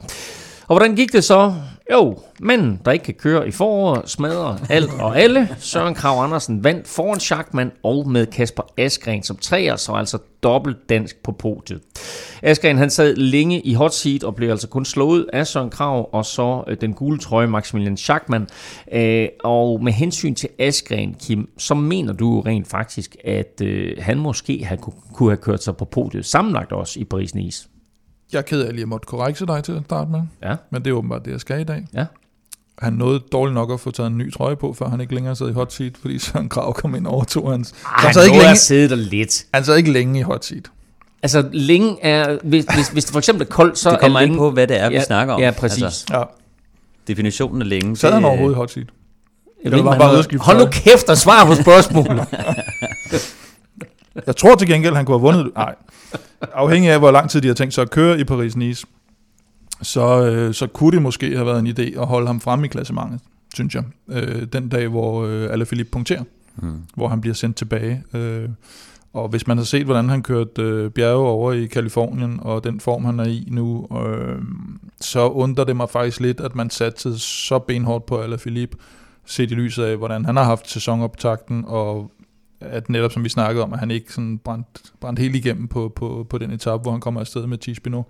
Og hvordan gik det så? Jo, men der ikke kan køre i foråret, smadrer alt og alle. Søren Krav Andersen vandt foran Schachmann og med Kasper Askren som træer, så altså dobbelt dansk på podiet. Askren han sad længe i hot seat og blev altså kun slået af Søren Krav og så øh, den gule trøje Maximilian Schachmann. Øh, og med hensyn til Askren, Kim, så mener du rent faktisk, at øh, han måske have, kunne, kunne have kørt sig på podiet sammenlagt også i Paris-Nice. Jeg er ked af lige at måtte korrekse dig til at starte med, Ja, men det er åbenbart det, jeg skal i dag. ja. Han nåede dårligt nok at få taget en ny trøje på, før han ikke længere sad i hot seat, fordi Søren Krav kom ind og overtog hans. han, sad ikke længe, sidde der lidt. han sad ikke længe i hot seat. Altså, længe er... Hvis, hvis, hvis det for eksempel er koldt, så Det kommer er længe... på, hvad det er, vi ja, snakker om. Ja, præcis. Altså, Ja. definitionen af længe. Sad det- han overhovedet i hot seat? Jeg det ved var bare skifte Hold nu kæft og svar på spørgsmålet. Jeg tror til gengæld, han kunne have vundet. Nej. Afhængig af, hvor lang tid de har tænkt sig at køre i Paris-Nice, så, øh, så kunne det måske have været en idé at holde ham fremme i klassementet, synes jeg. Øh, den dag, hvor øh, Alaphilippe punkterer, Mm. hvor han bliver sendt tilbage. Øh, og hvis man har set, hvordan han kørte øh, bjerge over i Kalifornien, og den form, han er i nu, øh, så undrer det mig faktisk lidt, at man satte så benhårdt på Alaphilippe, set i lyset af, hvordan han har haft sæsonoptakten, og at netop som vi snakkede om, at han ikke sådan brændt, brændt helt igennem på, på, på den etape, hvor han kommer afsted med Tisbino.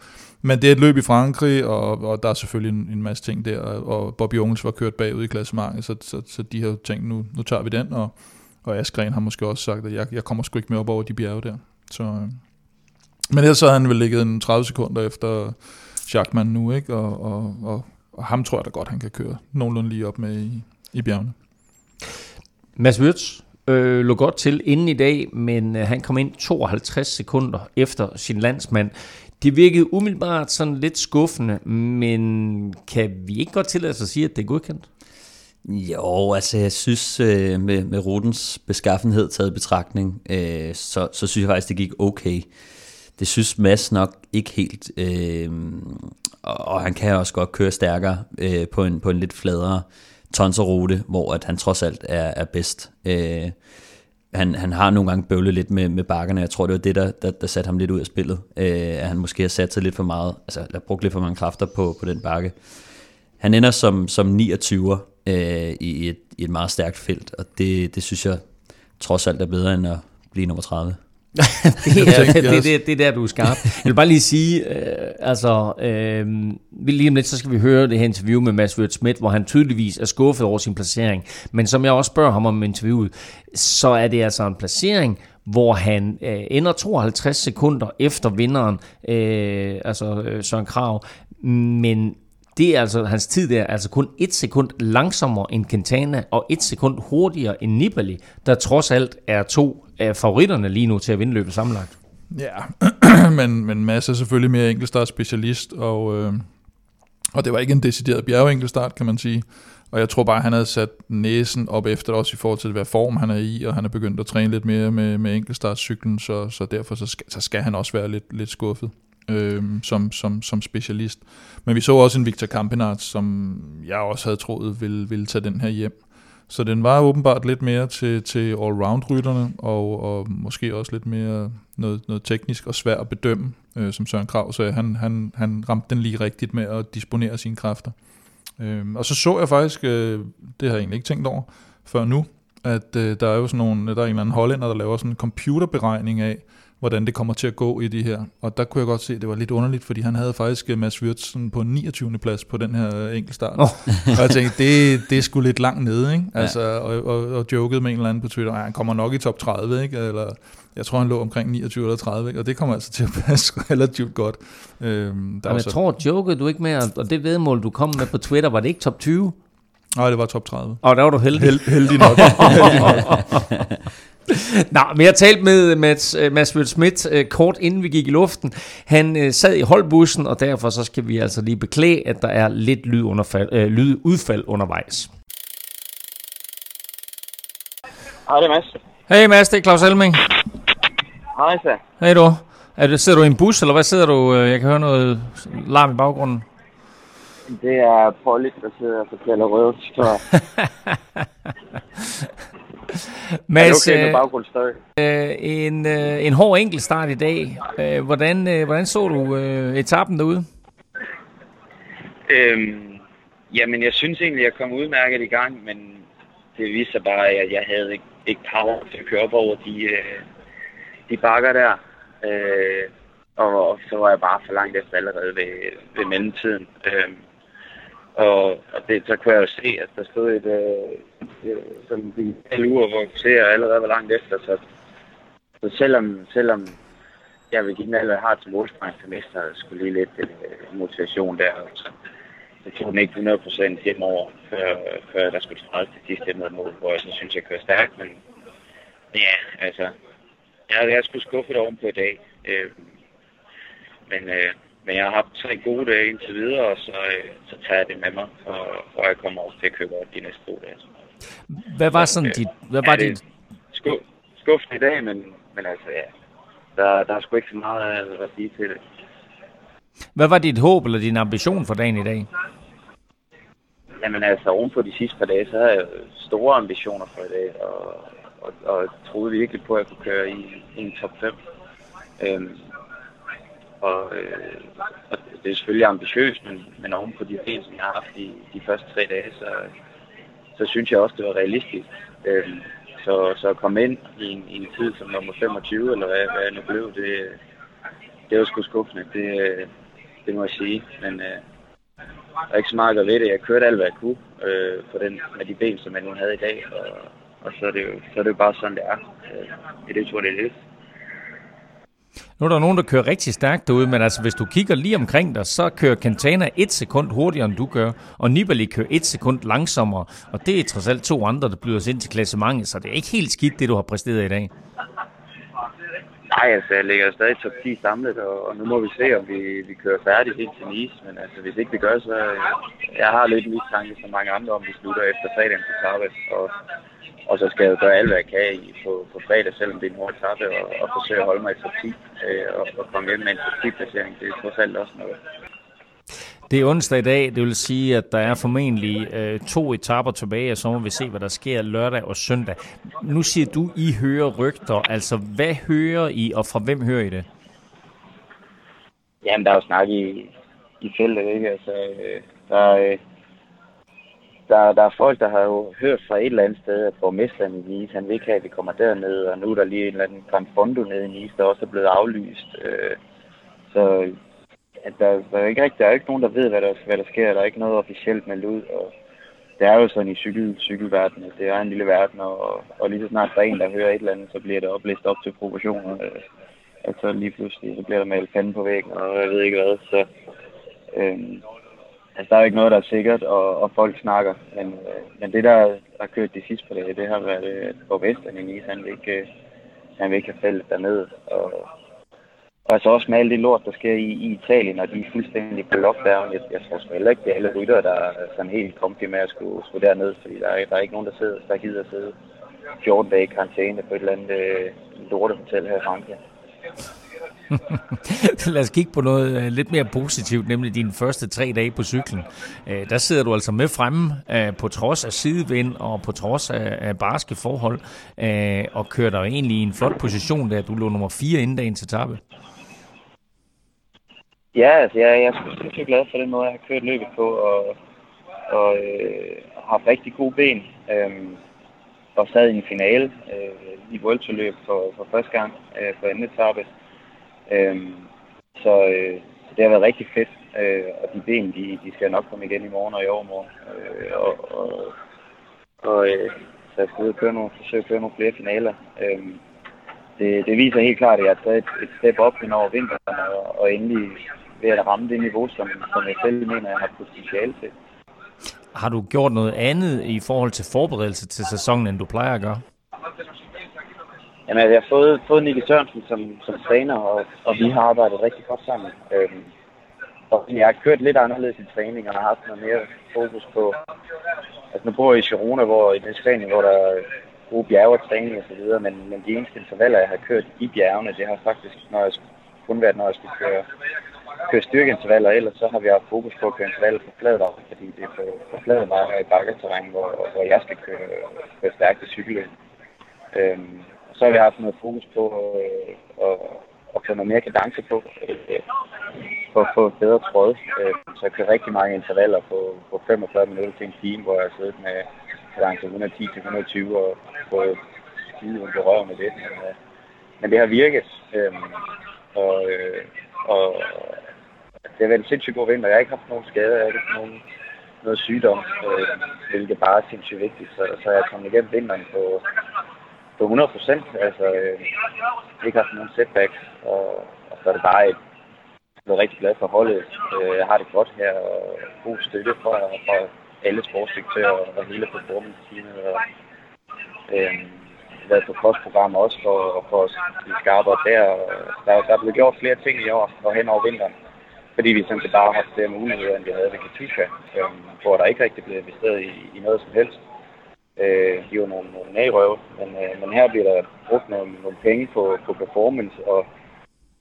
Men det er et løb i Frankrig, og, og der er selvfølgelig en, en masse ting der, og Bobby Ungels var kørt bagud i klassementet, så, så, så de har tænkt, nu, nu tager vi den, og, og Askren har måske også sagt, at jeg, jeg kommer sgu ikke med op over de bjerge der. Så, øh. Men ellers så har han vel ligget en 30 sekunder efter Schachmann nu, ikke? Og, og, og, og ham tror jeg da godt, han kan køre nogenlunde lige op med i, i bjergene. Mads Wirtz øh, lå godt til inden i dag, men øh, han kom ind 52 sekunder efter sin landsmand. Det virkede umiddelbart sådan lidt skuffende, men kan vi ikke godt tillade os at sige, at det er godkendt? Jo, altså jeg synes øh, med, med rutens beskaffenhed taget i betragtning, øh, så, så synes jeg faktisk, det gik okay. Det synes Mads nok ikke helt, øh, og, og han kan også godt køre stærkere øh, på, en, på en lidt fladere tonserrute, hvor at han trods alt er, er bedst. Øh, han, han har nogle gange bøvlet lidt med, med bakkerne. Jeg tror, det var det, der, der, der satte ham lidt ud af spillet. Øh, at han måske har sat sig lidt for meget, altså har brugt lidt for mange kræfter på, på den bakke. Han ender som, som 29'er øh, i, et, i et meget stærkt felt, og det, det synes jeg trods alt er bedre end at blive nummer 30 det, er, det, det, det, det er der, du er skarp. Jeg vil bare lige sige, øh, altså, øh, lige om lidt, så skal vi høre det her interview med Mads Wirt Schmidt, hvor han tydeligvis er skuffet over sin placering. Men som jeg også spørger ham om interviewet, så er det altså en placering, hvor han øh, ender 52 sekunder efter vinderen, øh, altså øh, Søren Krav, men det er altså, hans tid der er altså kun et sekund langsommere end Quintana, og et sekund hurtigere end Nibali, der trods alt er to af favoritterne lige nu til at vinde løbet sammenlagt. Ja, men, men Mads er selvfølgelig mere enkeltstart specialist, og, øh, og det var ikke en decideret bjergenkelstart, kan man sige. Og jeg tror bare, han havde sat næsen op efter også i forhold til, hvad form han er i, og han er begyndt at træne lidt mere med, med enkeltstartscyklen, så, så derfor så skal, så skal han også være lidt, lidt skuffet øh, som, som, som specialist. Men vi så også en Victor Campenart, som jeg også havde troet ville, ville tage den her hjem. Så den var åbenbart lidt mere til, til all-round-rytterne, og, og måske også lidt mere noget, noget teknisk og svært at bedømme, øh, som Søren Krav sagde. Han, han, han ramte den lige rigtigt med at disponere sine kræfter. Øh, og så så jeg faktisk, øh, det har jeg egentlig ikke tænkt over før nu, at øh, der er jo sådan nogle, der er en eller anden hollænder, der laver sådan en computerberegning af, hvordan det kommer til at gå i de her. Og der kunne jeg godt se, at det var lidt underligt, fordi han havde faktisk Mads Wirtz på 29. plads på den her enkeltstart. Oh. og jeg tænkte, det, det er sgu lidt langt nede, ikke? Altså, ja. og, og, og jokede med en eller anden på Twitter, han kommer nok i top 30, ikke? Eller, jeg tror, han lå omkring 29 eller 30, ikke? og det kommer altså til at passe relativt godt. Øhm, der Men jeg så... tror, jokede du ikke med, og det vedmål, du kom med på Twitter, var det ikke top 20? Nej, det var top 30. Og der var du heldig. Held, heldig nok. heldig nok. Nå, men jeg talte med Mads, uh, Mads Schmidt uh, kort inden vi gik i luften. Han sad i holdbussen, og derfor så skal vi altså lige beklage, at der er lidt lydunderfald, uh, lydudfald undervejs. Hej, det er Mads. Hej Mads, det er Claus Elming. Hej, så. Hej du. Er det, sidder du i en bus, eller hvad sidder du? Jeg kan høre noget larm i baggrunden. Det er Polly, der sidder og fortæller røde historier. Mads, er det okay øh, en, øh, en hård enkeltstart i dag. Øh, hvordan, øh, hvordan så du øh, etappen derude? Øhm, jamen, jeg synes egentlig, jeg kom udmærket i gang, men det viste sig bare, at jeg havde ikke, ikke power til at køre op over de, øh, de bakker der. Øh, og, og så var jeg bare for langt efter allerede ved, ved mellemtiden. Øh, og, og det, så kunne jeg jo se, at der stod et, øh, øh sådan en digital ur, hvor jeg ser allerede var langt efter. Så, så selvom, selvom jeg vil give den alt, hvad jeg har til mester skulle lige lidt øh, motivation der. Så, så tog den ikke 100% hjem over, før, før der skulle træde til sidste mål, hvor jeg så synes, jeg kører stærkt. Men ja, altså, jeg, jeg skulle skuffe det oven på i dag. Øh, men øh, men jeg har haft tre gode dage indtil videre, og så, øh, så tager jeg det med mig, og, og jeg kommer også til at købe op de næste to dage. Hvad var sådan dit... Hvad var ja, dit... Sku, skuffende i dag, men, men altså ja, der, der er sgu ikke så meget at sige til det. Hvad var dit håb eller din ambition for dagen i dag? Jamen altså, oven på de sidste par dage, så havde jeg store ambitioner for i dag, og, og, og troede virkelig på, at jeg kunne køre i, i en top 5. Øhm, og, øh, og det er selvfølgelig ambitiøst, men, men oven på de ben, som jeg har haft i de første tre dage, så, så synes jeg også, det var realistisk. Øh, så, så at komme ind i en, i en tid som nummer 25, eller hvad, hvad jeg nu blev, det, det var sgu skuffende. Det, øh, det må jeg sige. Men øh, der er ikke så meget at ved det. Jeg kørte alt, hvad jeg kunne øh, på den, med de ben, som jeg nu havde i dag. Og, og så, er det jo, så er det jo bare sådan, det er. Øh, det er det, tror, det er lidt. Nu er der nogen, der kører rigtig stærkt derude, men altså hvis du kigger lige omkring dig, så kører Cantana et sekund hurtigere, end du gør, og Nibali kører et sekund langsommere, og det er trods alt to andre, der bliver ind til klassementet, så det er ikke helt skidt, det du har præsteret i dag. Nej, altså jeg ligger stadig top 10 samlet, og, og nu må vi se, om vi, vi kører færdigt helt til Nice, men altså hvis ikke vi gør, så øh, jeg har lidt mistanke som mange andre, om vi slutter efter fredagen til Tarvis, og og så skal jeg jo gøre alt, hvad jeg kan i, på, på fredag, selvom det er en hård etape, og, og forsøge at holde mig i top 10 øh, og, og komme hjem med en top 10-placering. Det er trods alt også noget. Det er onsdag i dag, det vil sige, at der er formentlig øh, to etaper tilbage, og så må vi se, hvad der sker lørdag og søndag. Nu siger du, I hører rygter. Altså, hvad hører I, og fra hvem hører I det? Jamen, der er jo snak i, i feltet, ikke? Altså, øh, der, øh, der, der er folk, der har jo hørt fra et eller andet sted, at borgmesteren i Nice, han vil ikke have, at vi kommer derned, og nu er der lige en eller anden Grand Fondo nede i Nice, der også er blevet aflyst. Øh, så at der, der, er ikke rigtig, der er ikke nogen, der ved, hvad der, hvad der sker. Der er ikke noget officielt meldt ud, og det er jo sådan i cykel, cykelverdenen, det er en lille verden, og, og lige så snart der er en, der hører et eller andet, så bliver det oplæst op til proportioner. Øh, altså lige pludselig, så bliver der malet fanden på væggen, og jeg ved ikke hvad. Så, øh, altså, der er jo ikke noget, der er sikkert, og, og folk snakker. Men, øh, men det, der har kørt de sidste par dage, det har været, øh, at borgmesteren i Nice, han vil ikke, øh, han vil ikke have fældet dernede. Og, og altså også med alt det lort, der sker i, i Italien, og de er fuldstændig på lockdown. Jeg, jeg tror sgu heller ikke, det er alle rytter, der er sådan helt komfy med at skulle, skulle derned, fordi der er, der er ikke nogen, der, sidder, der gider at sidde 14 dage i karantæne på et eller andet øh, lortehotel her i Frankrig. Lad os kigge på noget øh, lidt mere positivt, nemlig dine første tre dage på cyklen. Øh, der sidder du altså med fremme øh, på trods af sidevind og på trods af, barske forhold, og kører dig egentlig i en flot position der. Du lå nummer 4 inden dagens etape. Ja, altså jeg, jeg er sindssygt glad for den måde, jeg har kørt løbet på, og, og øh, har haft rigtig gode ben. Øh, og sad i en finale øh, i Vuelta-løb for, for første gang øh, på anden etape. Øh, Øhm, så, øh, så det har været rigtig fedt, øh, og de ben, de, de skal nok komme igen i morgen og i overmorgen. Øh, og, og, og øh, så jeg skal ud og køre nogle, forsøge at køre nogle flere finaler. Øh, det, det viser helt klart, at jeg har taget et, et step op hen over vinteren, og, og endelig ved at ramme det niveau, som, som jeg selv mener, jeg har potentiale til. Har du gjort noget andet i forhold til forberedelse til sæsonen, end du plejer at gøre? Jamen, altså, jeg har fået, fået Nicky Sørensen som, som træner, og, og vi har arbejdet rigtig godt sammen. Øhm, og jeg har kørt lidt anderledes i træning, og har haft noget mere fokus på... Altså, nu bor jeg i Girona, hvor i den Spanien, hvor der er gode bjerge og træning og så videre, men, men de eneste intervaller, jeg har kørt i bjergene, det har faktisk når jeg, kun været, når jeg skulle køre køre styrkeintervaller, ellers så har vi haft fokus på at køre intervaller på flad vej, fordi det er på, på flad vej i bakketerræn, hvor, hvor jeg skal køre, køre stærkt i cykelløb. Øhm, så har vi haft noget fokus på øh, at, at køre noget mere kadence på, øh, for at få bedre tråd. Øh, så jeg kører rigtig mange intervaller på, på 45 minutter til en time, hvor jeg har siddet med kadence 110-120 og fået skide under røven med det. Men, øh, men det har virket. Øh, og, øh, og det har været en sindssygt god vinter. Jeg har ikke haft nogen skader, jeg har ikke haft nogen, noget sygdom, øh, hvilket bare er sindssygt vigtigt. Så, så jeg er kommet igennem vinteren på, på 100 procent. Altså, øh, ikke haft nogen setbacks, og, og så er det bare et, jeg er rigtig glad for holdet. Øh, jeg har det godt her, og god støtte fra, fra alle sportsdirektører og hele performance-teamet. Og, øh, været på kostprogram også for, for at blive skarpere der. der. Der er blevet gjort flere ting i år og hen over vinteren fordi vi simpelthen bare har haft flere muligheder, end vi havde ved Katusha, øh, hvor der ikke rigtig blev investeret i, i noget som helst. Øh, de var nogle, nogle nærrøve, men, øh, men her bliver der brugt nogle, nogle penge på, på performance og,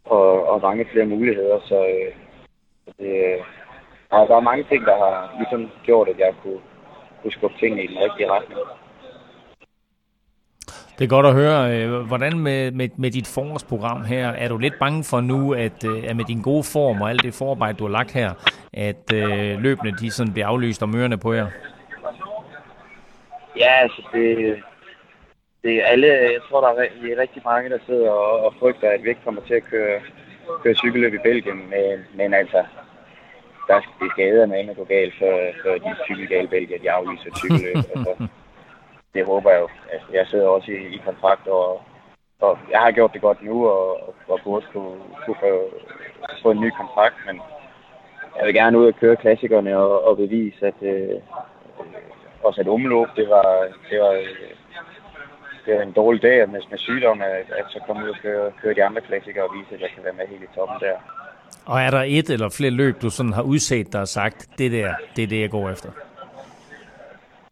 og, og mange flere muligheder, så øh, det, altså, der er mange ting, der har ligesom gjort, at jeg kunne, kunne skubbe tingene i den rigtige retning. Det er godt at høre. Øh, hvordan med, med, med dit forårsprogram her, er du lidt bange for nu, at, øh, at med din gode form og alt det forarbejde, du har lagt her, at øh, løbende de sådan bliver aflyst om ørerne på jer? Ja, altså det, det er alle, jeg tror, der er, er rigtig mange, der sidder og, og frygter, at vi ikke kommer til at køre, køre cykelløb i Belgien, men, men altså, der er skader med at gå galt, for, for de cykelgale Belgier, de aflyser cykelløb. altså, det håber jeg jo. Altså, jeg sidder også i, i kontrakt, og, og jeg har gjort det godt nu, og, og burde kunne, kunne få, få en ny kontrakt, men jeg vil gerne ud og køre klassikerne og, og bevise, at øh, også at omløb, det var, det var, det var en dårlig dag med, med sygdom, at, at så komme ud og køre, køre de andre klassikere og vise, at jeg kan være med helt i toppen der. Og er der et eller flere løb, du sådan har udset dig og sagt, det der, det er det, jeg går efter?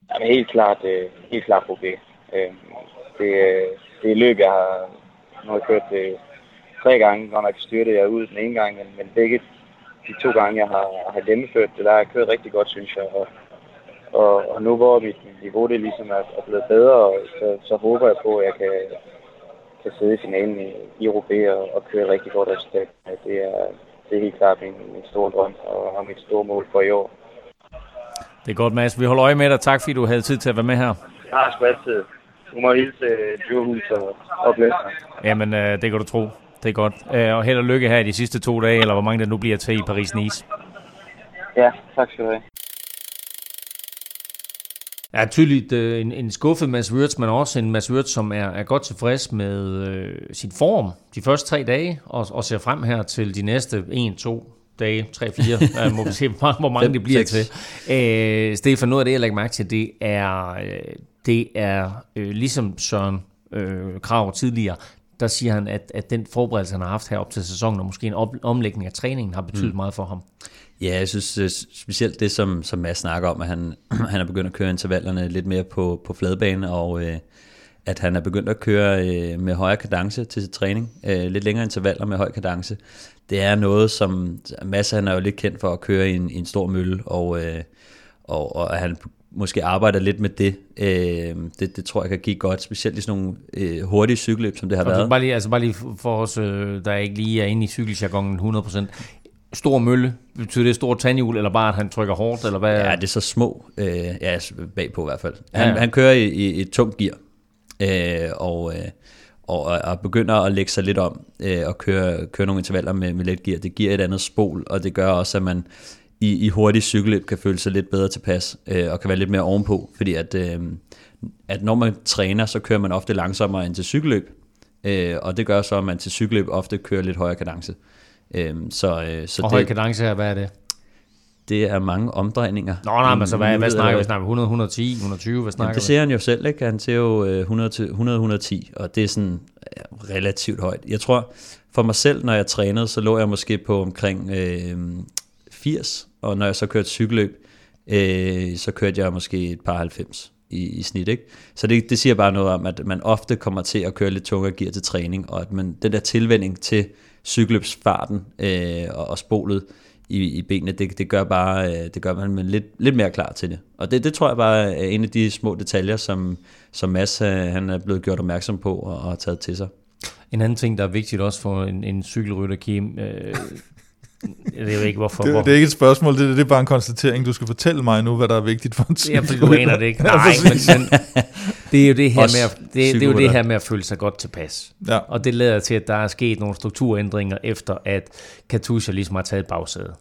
Jamen, helt klart, øh, helt klart på B. Øh, det, det er løb, jeg har, nu har kørt det tre gange, og nok styrte jeg ud den ene gang, men, men begge de to gange, jeg har, har gennemført det, der har jeg kørt rigtig godt, synes jeg. Og, og, og nu hvor mit niveau det ligesom er, er blevet bedre, så, så håber jeg på, at jeg kan, kan sidde i finalen i, i Roubaix og, og køre et rigtig godt resultat. Det er, det er helt klart min, min store drøm og, og mit store mål for i år. Det er godt, Mads. Vi holder øje med dig. Tak, fordi du havde tid til at være med her. Jeg har sgu altid. Du må hilse øh, Djurhus og, og. Jamen, øh, det kan du tro. Det er godt. Øh, og held og lykke her de sidste to dage, eller hvor mange der nu bliver til i Paris-Nice. Ja, tak skal du have. Ja, tydeligt øh, en, en skuffet Mads Wirtz, men også en Mads Wirtz, som er, er godt tilfreds med øh, sin form de første tre dage, og, og ser frem her til de næste 1, 2, dage, 3, 4, øh, må vi se, hvor, hvor mange det bliver seks. til. Øh, Stefan, noget af det, jeg lægger mærke til, det er, øh, det er øh, ligesom Søren øh, Krav tidligere, der siger han, at, at den forberedelse, han har haft her op til sæsonen, og måske en op, omlægning af træningen, har betydet mm. meget for ham. Ja, jeg synes øh, specielt det, som, som Mads snakker om, at han, han er begyndt at køre intervallerne lidt mere på, på fladbane, og øh, at han er begyndt at køre øh, med højere kadence til sit træning. Øh, lidt længere intervaller med høj kadence. Det er noget, som Mads han er jo lidt kendt for at køre i en, i en stor mølle, og, øh, og, og han måske arbejder lidt med det. Øh, det, det tror jeg kan give godt, specielt i sådan nogle øh, hurtige cykelløb, som det har Og været. bare, lige, altså bare lige for os, øh, der ikke lige er inde i cykeljargonen 100%. Stor mølle, betyder det stor tandhjul, eller bare at han trykker hårdt, eller hvad? Ja, det er så små, øh, ja, bagpå i hvert fald. Han, ja. han kører i, i et tungt gear, øh, og, øh, og, og begynder at lægge sig lidt om, øh, og køre, køre nogle intervaller med, med let gear. Det giver et andet spol, og det gør også, at man i, i hurtige cykelløb kan føle sig lidt bedre tilpas, øh, og kan være lidt mere ovenpå, fordi at, øh, at når man træner, så kører man ofte langsommere end til cykelløb, øh, og det gør så, at man til cykelløb ofte kører lidt højere kadence. Øh, så, øh, så og det, høj kadence hvad er det? det er mange omdrejninger. Nå, nej, men så hvad, hvad snakker vi? Snakker vi 100, 110, 120? Hvad snakker Jamen, det vi? ser han jo selv, ikke? Han ser jo øh, 100 til 100-110, og det er sådan øh, relativt højt. Jeg tror, for mig selv, når jeg trænede, så lå jeg måske på omkring øh, 80, og når jeg så kørte cykelløb, øh, så kørte jeg måske et par 90 i, i snit, ikke? Så det, det siger bare noget om, at man ofte kommer til at køre lidt tungere gear til træning, og at man, den der tilvænding til cykelløbsfarten øh, og, og spolet i, i benene, det, det gør bare, øh, det gør man lidt, lidt mere klar til det. Og det, det tror jeg bare er en af de små detaljer, som, som Mads øh, han er blevet gjort opmærksom på og, og har taget til sig. En anden ting, der er vigtigt også for en, en cykelrytter, Kim, øh, jeg ved ikke hvorfor. Det, hvor, det er ikke et spørgsmål, det, det er bare en konstatering. Du skal fortælle mig nu, hvad der er vigtigt for en Ja, fordi du aner det ikke. Ja, Nej, men, præcis. men det er jo det her Også med at, det, det, er jo det her med at føle sig godt tilpas. Ja. Og det lader til, at der er sket nogle strukturændringer efter, at Katusha ligesom har taget bagsædet.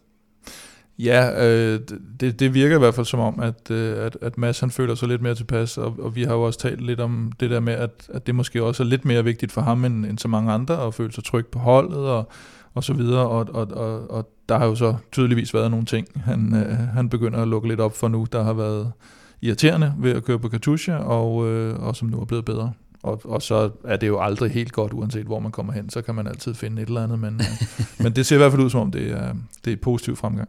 Ja, øh, det, det virker i hvert fald som om, at, øh, at, at Mads han føler sig lidt mere tilpas, og, og vi har jo også talt lidt om det der med, at, at det måske også er lidt mere vigtigt for ham end, end så mange andre, at føle sig tryg på holdet og, og så videre, og, og, og, og der har jo så tydeligvis været nogle ting, han, øh, han begynder at lukke lidt op for nu, der har været irriterende ved at køre på Katusha, og, øh, og som nu er blevet bedre. Og, og så er det jo aldrig helt godt, uanset hvor man kommer hen, så kan man altid finde et eller andet, men, øh, men det ser i hvert fald ud som om, det er, det er positiv fremgang.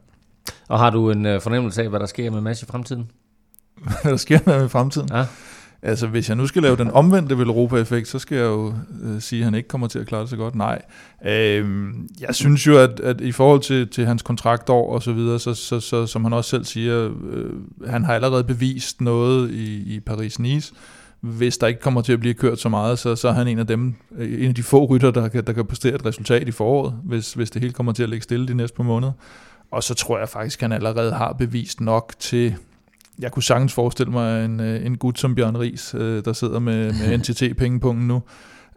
Og har du en øh, fornemmelse af, hvad der sker med Mads i fremtiden? hvad der sker med i fremtiden. Ja. Altså, hvis jeg nu skal lave den omvendte Velropa-effekt, så skal jeg jo øh, sige, at han ikke kommer til at klare det så godt. Nej. Øhm, jeg synes jo, at, at i forhold til, til hans kontraktår og så videre, så, så, så som han også selv siger, øh, han har allerede bevist noget i, i Paris-Nice. Hvis der ikke kommer til at blive kørt så meget, så, så er han en af dem, øh, en af de få rytter, der kan, der kan præstere et resultat i foråret, hvis, hvis det hele kommer til at ligge stille de næste par måneder. Og så tror jeg faktisk, at han allerede har bevist nok til, jeg kunne sagtens forestille mig en, øh, en gut som Bjørn Ries, øh, der sidder med, med NTT-pengepunkten nu,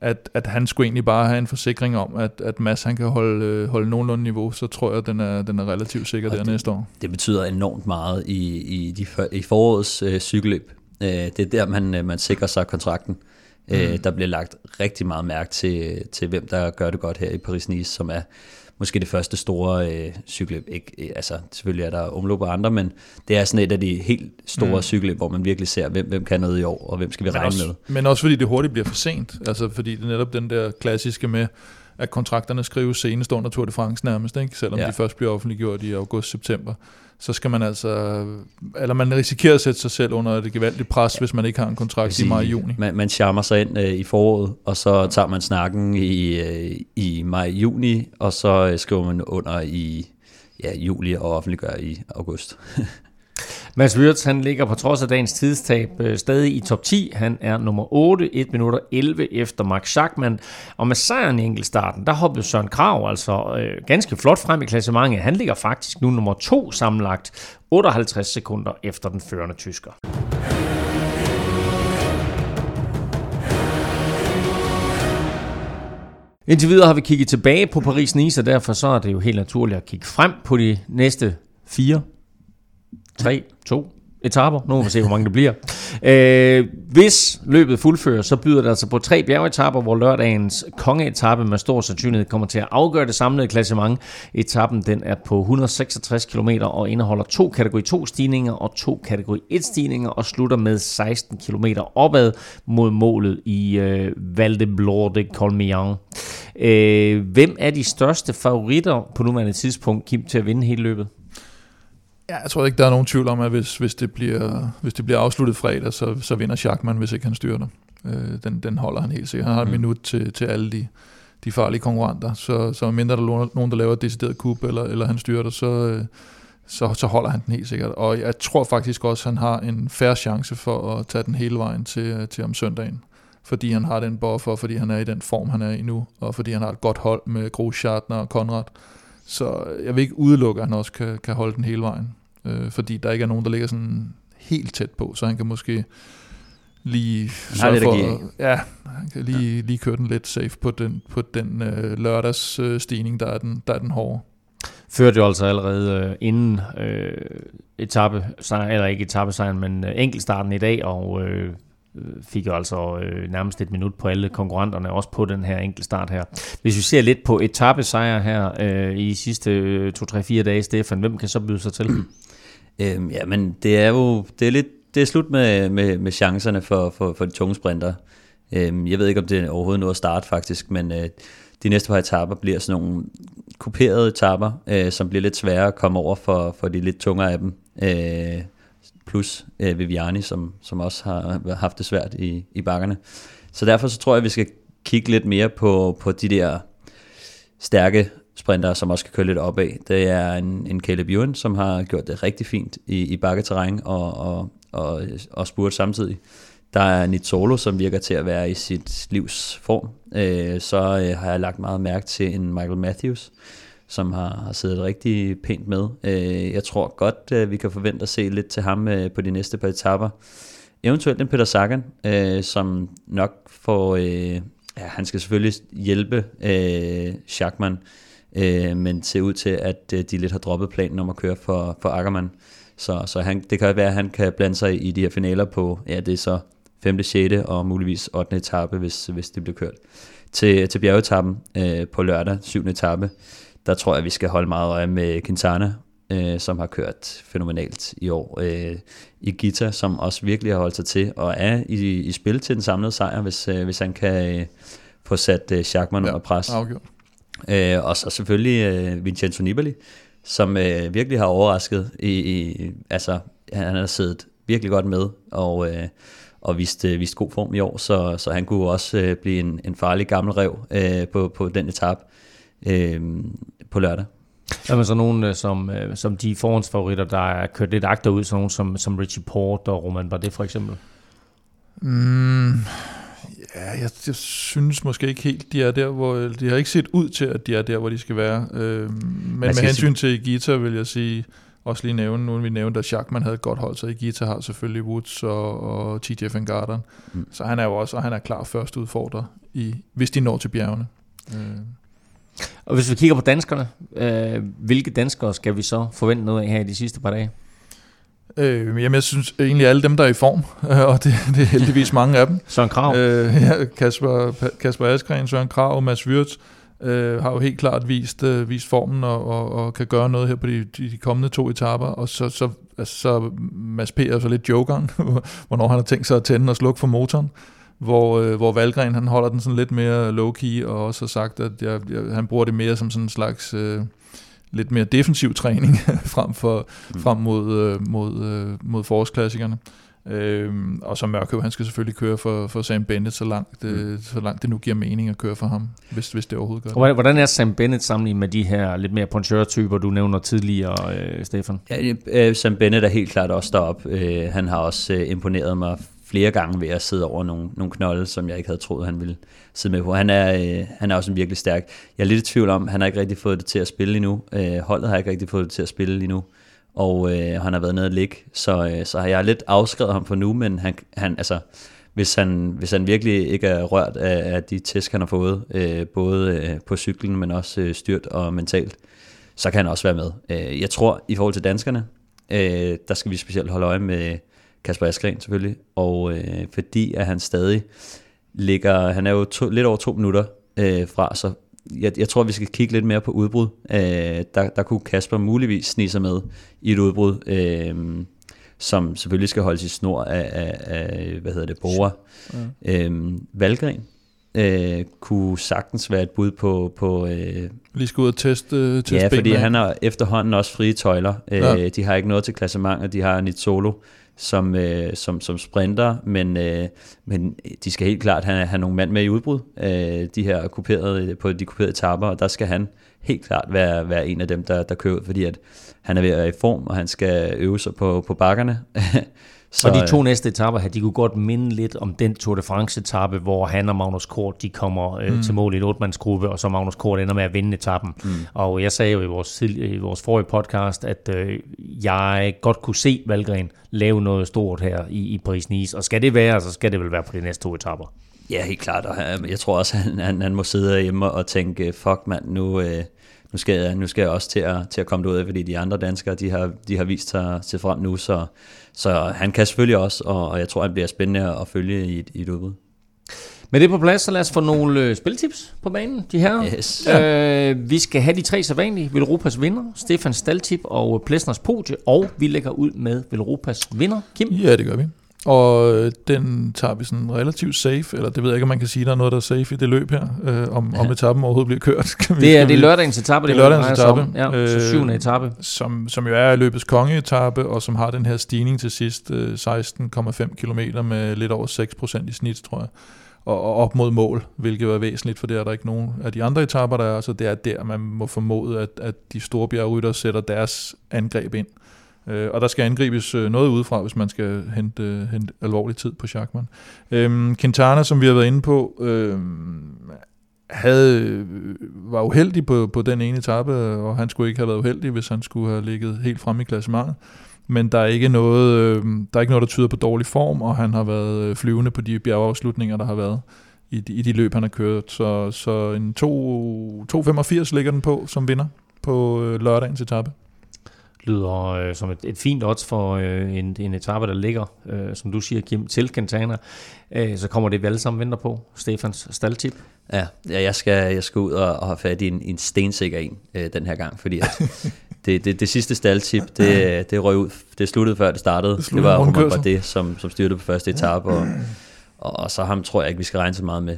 at, at han skulle egentlig bare have en forsikring om, at, at Mads han kan holde, øh, holde nogenlunde niveau, så tror jeg, at den er, den er relativt sikker Og der det- næste år. Det betyder enormt meget i, i, de, i forårets øh, cykelløb. Øh, det er der, man, man sikrer sig kontrakten. Mm. Øh, der bliver lagt rigtig meget mærke til, til, hvem der gør det godt her i Paris-Nice, som er måske det første store øh, cykelløb. Ikke, øh, altså, selvfølgelig er der omløb og andre, men det er sådan et af de helt store mm. cykelløb, hvor man virkelig ser, hvem, hvem kan noget i år, og hvem skal vi Men regne også, med. men også fordi det hurtigt bliver for sent. Altså fordi det er netop den der klassiske med, at kontrakterne skrives senest under Tour de France nærmest, ikke? selvom ja. de først bliver offentliggjort i august-september. Så skal man altså, eller man risikerer at sætte sig selv under et gevaldigt pres, hvis man ikke har en kontrakt i maj-juni. Man, man charmer sig ind øh, i foråret, og så tager man snakken i, øh, i maj-juni, og så øh, skriver man under i ja, juli og offentliggør i august. Mads Wirtz, han ligger på trods af dagens tidstab øh, stadig i top 10. Han er nummer 8, 1 minutter 11 efter Max Schachmann. Og med sejren i enkeltstarten, der hoppede Søren Krav altså øh, ganske flot frem i klassementet. Han ligger faktisk nu nummer 2 sammenlagt, 58 sekunder efter den førende tysker. Indtil videre har vi kigget tilbage på Paris-Nice, og derfor så er det jo helt naturligt at kigge frem på de næste fire, tre, to etaper. Nu må vi se, hvor mange det bliver. Øh, hvis løbet fuldføres, så byder det altså på tre bjergetapper, hvor lørdagens kongeetappe med stor sandsynlighed kommer til at afgøre det samlede klassement. Etappen den er på 166 km og indeholder to kategori 2 stigninger og to kategori 1 stigninger og slutter med 16 km opad mod målet i øh, Val de Blore de Øh, hvem er de største favoritter på nuværende tidspunkt, Kim, til at vinde hele løbet? Ja, jeg tror ikke, der er nogen tvivl om, at hvis, hvis, det, bliver, hvis det bliver afsluttet fredag, så, så vinder Schachmann, hvis ikke han styrter. Øh, den, den holder han helt sikkert. Han har et mm. minut til, til alle de, de farlige konkurrenter, så, så mindre der er nogen, der laver et decideret kub, eller, eller han styrter, så, øh, så, så holder han den helt sikkert. Og jeg tror faktisk også, at han har en færre chance for at tage den hele vejen til, til om søndagen. Fordi han har den buffer, fordi han er i den form, han er i nu, og fordi han har et godt hold med Gro Schartner og Konrad. Så jeg vil ikke udelukke, at han også kan, kan holde den hele vejen øh, fordi der ikke er nogen, der ligger sådan helt tæt på, så han kan måske lige sørge for, ja, han kan lige, ja. lige køre den lidt safe på den, på den øh, lørdags øh, stigning, der er den, der er den hårde. Førte jo altså allerede øh, inden øh, etape, eller ikke etappe sejren, men øh, enkeltstarten i dag, og øh, fik jo altså øh, nærmest et minut på alle konkurrenterne, også på den her enkelte start her. Hvis vi ser lidt på etappesejre her øh, i sidste øh, 2-3-4 dage, Stefan, hvem kan så byde sig til? Øhm, ja, men det er jo det er lidt det er slut med, med, med chancerne for, for, for de tunge sprinter. Øhm, jeg ved ikke, om det er overhovedet noget at starte faktisk, men øh, de næste par etaper bliver sådan nogle kuperede etaper, øh, som bliver lidt sværere at komme over for, for de lidt tungere af dem. Øh, plus øh, Viviani, som, som også har haft det svært i, i bakkerne. Så derfor så tror jeg, at vi skal kigge lidt mere på, på de der stærke sprinter, som også kan køre lidt opad. Det er en, en Caleb Ewan, som har gjort det rigtig fint i, i bakketerræn og, og, og, og spurt samtidig. Der er Nitolo, som virker til at være i sit livs form. Øh, så øh, har jeg lagt meget mærke til en Michael Matthews, som har, har siddet rigtig pænt med. Øh, jeg tror godt, øh, vi kan forvente at se lidt til ham øh, på de næste par etapper. Eventuelt en Peter Sagan, øh, som nok får... Øh, ja, han skal selvfølgelig hjælpe øh, Schachmann, øh, men ser ud til, at øh, de lidt har droppet planen om at køre for, for Ackermann. Så, så han, det kan være, at han kan blande sig i de her finaler på, ja, det er så 5., 6. og muligvis 8. etape, hvis, hvis det bliver kørt. Til, til bjergetappen øh, på lørdag, 7. etape, der tror jeg, vi skal holde meget øje med Quintana, øh, som har kørt fænomenalt i år. Øh, I Gita, som også virkelig har holdt sig til, og er i, i spil til den samlede sejr, hvis, øh, hvis han kan øh, få sat øh, Schachmann ja, under pres. Afgjort. Øh, og så selvfølgelig øh, Vincenzo Nibali, som øh, virkelig har overrasket. I, i, altså, han har siddet virkelig godt med, og, øh, og vist, øh, vist god form i år, så, så han kunne også øh, blive en, en farlig gammel rev øh, på, på den etape øh, på lørdag. Er så nogen øh, som, øh, som de forhåndsfavoritter, der er kørt lidt agterud, sådan nogen som, som Richie Port og Roman Bardet for eksempel? Mm, ja, jeg, jeg synes måske ikke helt, de er der, hvor de har ikke set ud til, at de er der, hvor de skal være. Øh, men med hensyn til Gita vil jeg sige, også lige nævne, nu vi nævnte, at Schachmann havde et godt hold, så Gita har selvfølgelig Woods og, og TJ Van Garderen. Mm. Så han er jo også, og han er klar først udfordrer, i, hvis de når til bjergene. Øh. Og hvis vi kigger på danskerne, øh, hvilke danskere skal vi så forvente noget af her i de sidste par dage? Øh, jamen, jeg synes egentlig alle dem, der er i form, og det, det er heldigvis mange af dem. Søren Krav. Øh, ja, Kasper, Kasper Askren, Søren Krav, Mads Wirtz, øh, har jo helt klart vist, øh, vist formen og, og, og kan gøre noget her på de, de, de kommende to etaper. Og så, så, altså, så Mads P. er så lidt jokeren, hvornår han har tænkt sig at tænde og slukke for motoren hvor, øh, hvor Valgren han holder den sådan lidt mere low-key, og også har sagt, at jeg, jeg, han bruger det mere som sådan en slags øh, lidt mere defensiv træning frem, for, mm. frem mod, øh, mod, øh, mod forårsklassikerne. Øhm, og så Mørkøv, han skal selvfølgelig køre for, for Sam Bennett, så langt, øh, mm. så langt det nu giver mening at køre for ham, hvis, hvis det overhovedet gør det. Hvordan er Sam Bennett sammenlignet med de her lidt mere puncheur-typer, du nævner tidligere, øh, Stefan? Ja, øh, Sam Bennett er helt klart også derop. Øh, han har også øh, imponeret mig flere gange ved at sidde over nogle, nogle knolde, som jeg ikke havde troet, han ville sidde med på. Han er, øh, han er også en virkelig stærk. Jeg er lidt i tvivl om, han har ikke rigtig fået det til at spille endnu. Øh, holdet har ikke rigtig fået det til at spille endnu og øh, han har været nede at ligge, så, øh, så har jeg lidt afskrevet ham for nu, men han, han, altså, hvis, han, hvis han virkelig ikke er rørt af, af de tæsk, han har fået, øh, både øh, på cyklen, men også øh, styrt og mentalt, så kan han også være med. Øh, jeg tror, i forhold til danskerne, øh, der skal vi specielt holde øje med Kasper Askren selvfølgelig, og øh, fordi at han stadig ligger, han er jo to, lidt over to minutter øh, fra, så jeg, jeg tror, vi skal kigge lidt mere på udbrud. Øh, der, der kunne Kasper muligvis snige sig med i et udbrud, øh, som selvfølgelig skal holde sit snor af, af, af hvad hedder det, Bora. Ja. Øh, Valgren øh, kunne sagtens være et bud på... på øh, Lige skal ud og teste, teste Ja, fordi han har efterhånden også frie tøjler. Øh, ja. De har ikke noget til klassement, og de har Nit Solo som, øh, som, som sprinter, men, øh, men de skal helt klart have, have nogle mand med i udbrud, øh, de her kuperede, på de kuperede etaper, og der skal han helt klart være, være en af dem, der, der kører ud, fordi at han er ved at være i form, og han skal øve sig på, på bakkerne. Så, og de to næste etapper her, de kunne godt minde lidt om den Tour de France etape, hvor han og Magnus Kort, de kommer øh, mm. til mål i en otte og så Magnus Kort ender med at vinde etappen. Mm. Og jeg sagde jo i vores, i vores forrige podcast, at øh, jeg godt kunne se Valgren lave noget stort her i, i Paris-Nice, og skal det være, så skal det vel være på de næste to etapper. Ja, helt klart, og jeg tror også, at han, han, han må sidde hjemme og tænke, fuck mand, nu... Øh nu skal jeg, nu skal jeg også til at, til at komme derud, fordi de andre danskere, de har, de har vist sig til frem nu, så, så han kan selvfølgelig også, og, og jeg tror, han bliver spændende at følge i et, i et udbud. Med det på plads, så lad os få nogle øh, spiltips på banen, de her. Yes. Øh, vi skal have de tre sædvanlige. Velropas vinder, Stefan Staltip og Plesners podie, og vi lægger ud med Velropas vinder. Kim? Ja, det gør vi. Og øh, den tager vi sådan relativt safe, eller det ved jeg ikke, om man kan sige, der er noget, der er safe i det løb her, øh, om, om etappen overhovedet bliver kørt. Kan vi, det er, det er lørdagens etape, det, det er lørdagens etape. Ja, øh, så syvende etape. Som, som jo er løbets kongeetappe, og som har den her stigning til sidst, øh, 16,5 km med lidt over 6% i snit, tror jeg. Og, og op mod mål, hvilket er væsentligt, for det er der ikke nogen af de andre etaper, der er, så det er der, man må formode, at, at de store bjergrytter sætter deres angreb ind. Øh, og der skal angribes øh, noget udefra, hvis man skal hente, øh, hente alvorlig tid på Schachmann. Øh, Quintana, som vi har været inde på, øhm, øh, havde, var uheldig på, på den ene etape, og han skulle ikke have været uheldig, hvis han skulle have ligget helt frem i klassementet. Men der er ikke noget, øh, der er ikke noget, der tyder på dårlig form, og han har været øh, flyvende på de bjergeafslutninger, der har været i de, i de løb, han har kørt. Så, så en 2,85 ligger den på som vinder på lørdagens etape lyder øh, som et, et fint odds for øh, en, en etape, der ligger, øh, som du siger, Kim, til Quintana. Øh, så kommer det, vi alle sammen venter på. Stefans staldtip. Ja, ja jeg, skal, jeg skal ud og, og have fat i en, en stensikker en øh, den her gang, fordi at det, det, det sidste staldtip, det, det røg ud. Det sluttede før det startede. Det, det var Roman det, som, som styrte på første etape, og, og, og så ham tror jeg ikke, vi skal regne så meget med.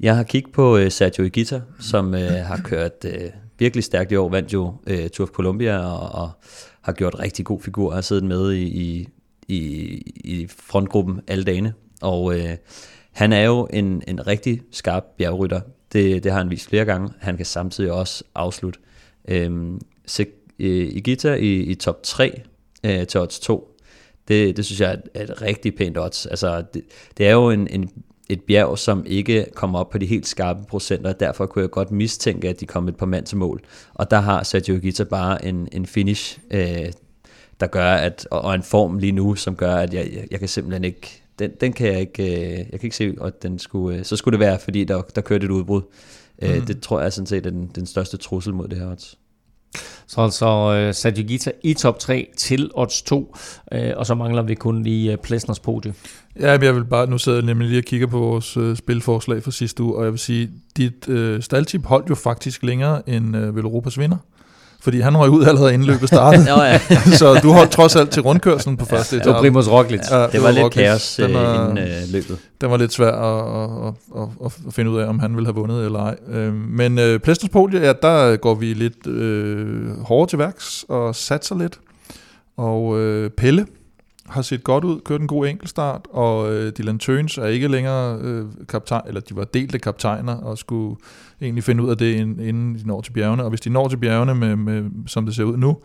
Jeg har kigget på øh, Sergio Igita, som øh, har kørt... Øh, virkelig stærkt i år, vandt jo øh, Tour of Colombia og, og har gjort rigtig god figur, har siddet med i, i, i, i frontgruppen alle dagene. Og øh, han er jo en, en rigtig skarp bjergrytter. Det, det har han vist flere gange. Han kan samtidig også afslutte. Øhm, Sig, øh, Igita i, i top 3 øh, til odds 2. Det, det synes jeg er et, et rigtig pænt odds. Altså, det, det er jo en, en et bjerg, som ikke kommer op på de helt skarpe procenter, derfor kunne jeg godt mistænke, at de kom et par mand til mål. Og der har Sergio Higuita bare en, en finish, øh, der gør, at, og en form lige nu, som gør, at jeg, jeg, jeg kan simpelthen ikke, den, den kan jeg ikke, øh, jeg kan ikke se, at den skulle, øh, så skulle det være, fordi der, der kørte et udbrud. Mm. Øh, mhm. det tror jeg er sådan set den, den største trussel mod det her odds. Så altså uh, Sergio Gita i top 3 til odds 2, uh, og så mangler vi kun lige uh, Plesners podie. Ja, men jeg vil bare, nu sidder jeg nemlig lige og kigger på vores uh, spilforslag fra sidste uge, og jeg vil sige, dit uh, staldtip holdt jo faktisk længere end uh, Velropas vinder fordi han røg ud allerede inden løbet startede. Nå, ja. så du holdt trods alt til rundkørselen på første etape. Det var Primus Roglic. Ja, det, det var, var lidt Roglic. kaos den var, inden øh, løbet. Den var lidt svær at, at, at, at, finde ud af, om han ville have vundet eller ej. Øh, men øh, Plesters Pole, ja, der går vi lidt øh, hårdere til værks og satser lidt. Og øh, Pelle, set godt ud, kørt en god enkeltstart, og øh, Dylan Tøns er ikke længere øh, kaptajn, eller de var delte kaptajner, og skulle egentlig finde ud af det, inden de når til bjergene. Og hvis de når til bjergene, med, med, som det ser ud nu,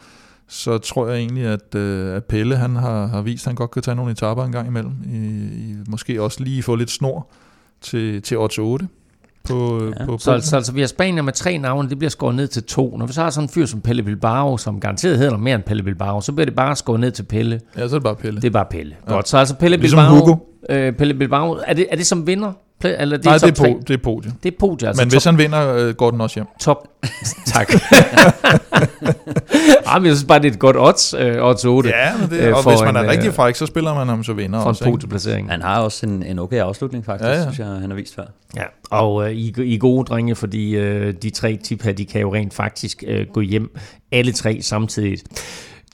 så tror jeg egentlig, at, øh, at Pelle han har, har vist, at han godt kan tage nogle etaper en gang imellem. I, i, måske også lige få lidt snor til, til odds 8 på, ja. på så, altså, altså vi har Spanien med tre navne, det bliver skåret ned til to. Når vi så har sådan en fyr som Pelle Bilbao, som garanteret hedder mere end Pelle Bilbao, så bliver det bare skåret ned til Pelle. Ja, så er det bare Pelle. Det er bare Pelle. Ja. Godt, så altså Pelle ligesom Bilbao. Hugo. Øh, Pelle Bilbao, er det, er det som vinder? Eller det Nej, det er, po- det er podium. Det er podium. Altså Men hvis top, han vinder, øh, går den også hjem. Top. tak. Ej, men jeg synes bare, det er et godt odds, øh, odds 8. Ja, men det, øh, og hvis man er en, rigtig fræk, så spiller man ham så vinder for også. For en podieplacering. Han har også en, en okay afslutning, faktisk, ja, ja. synes jeg, han har vist før. Ja, og øh, I, I gode drenge, fordi øh, de tre tip her, de kan jo rent faktisk øh, gå hjem alle tre samtidig.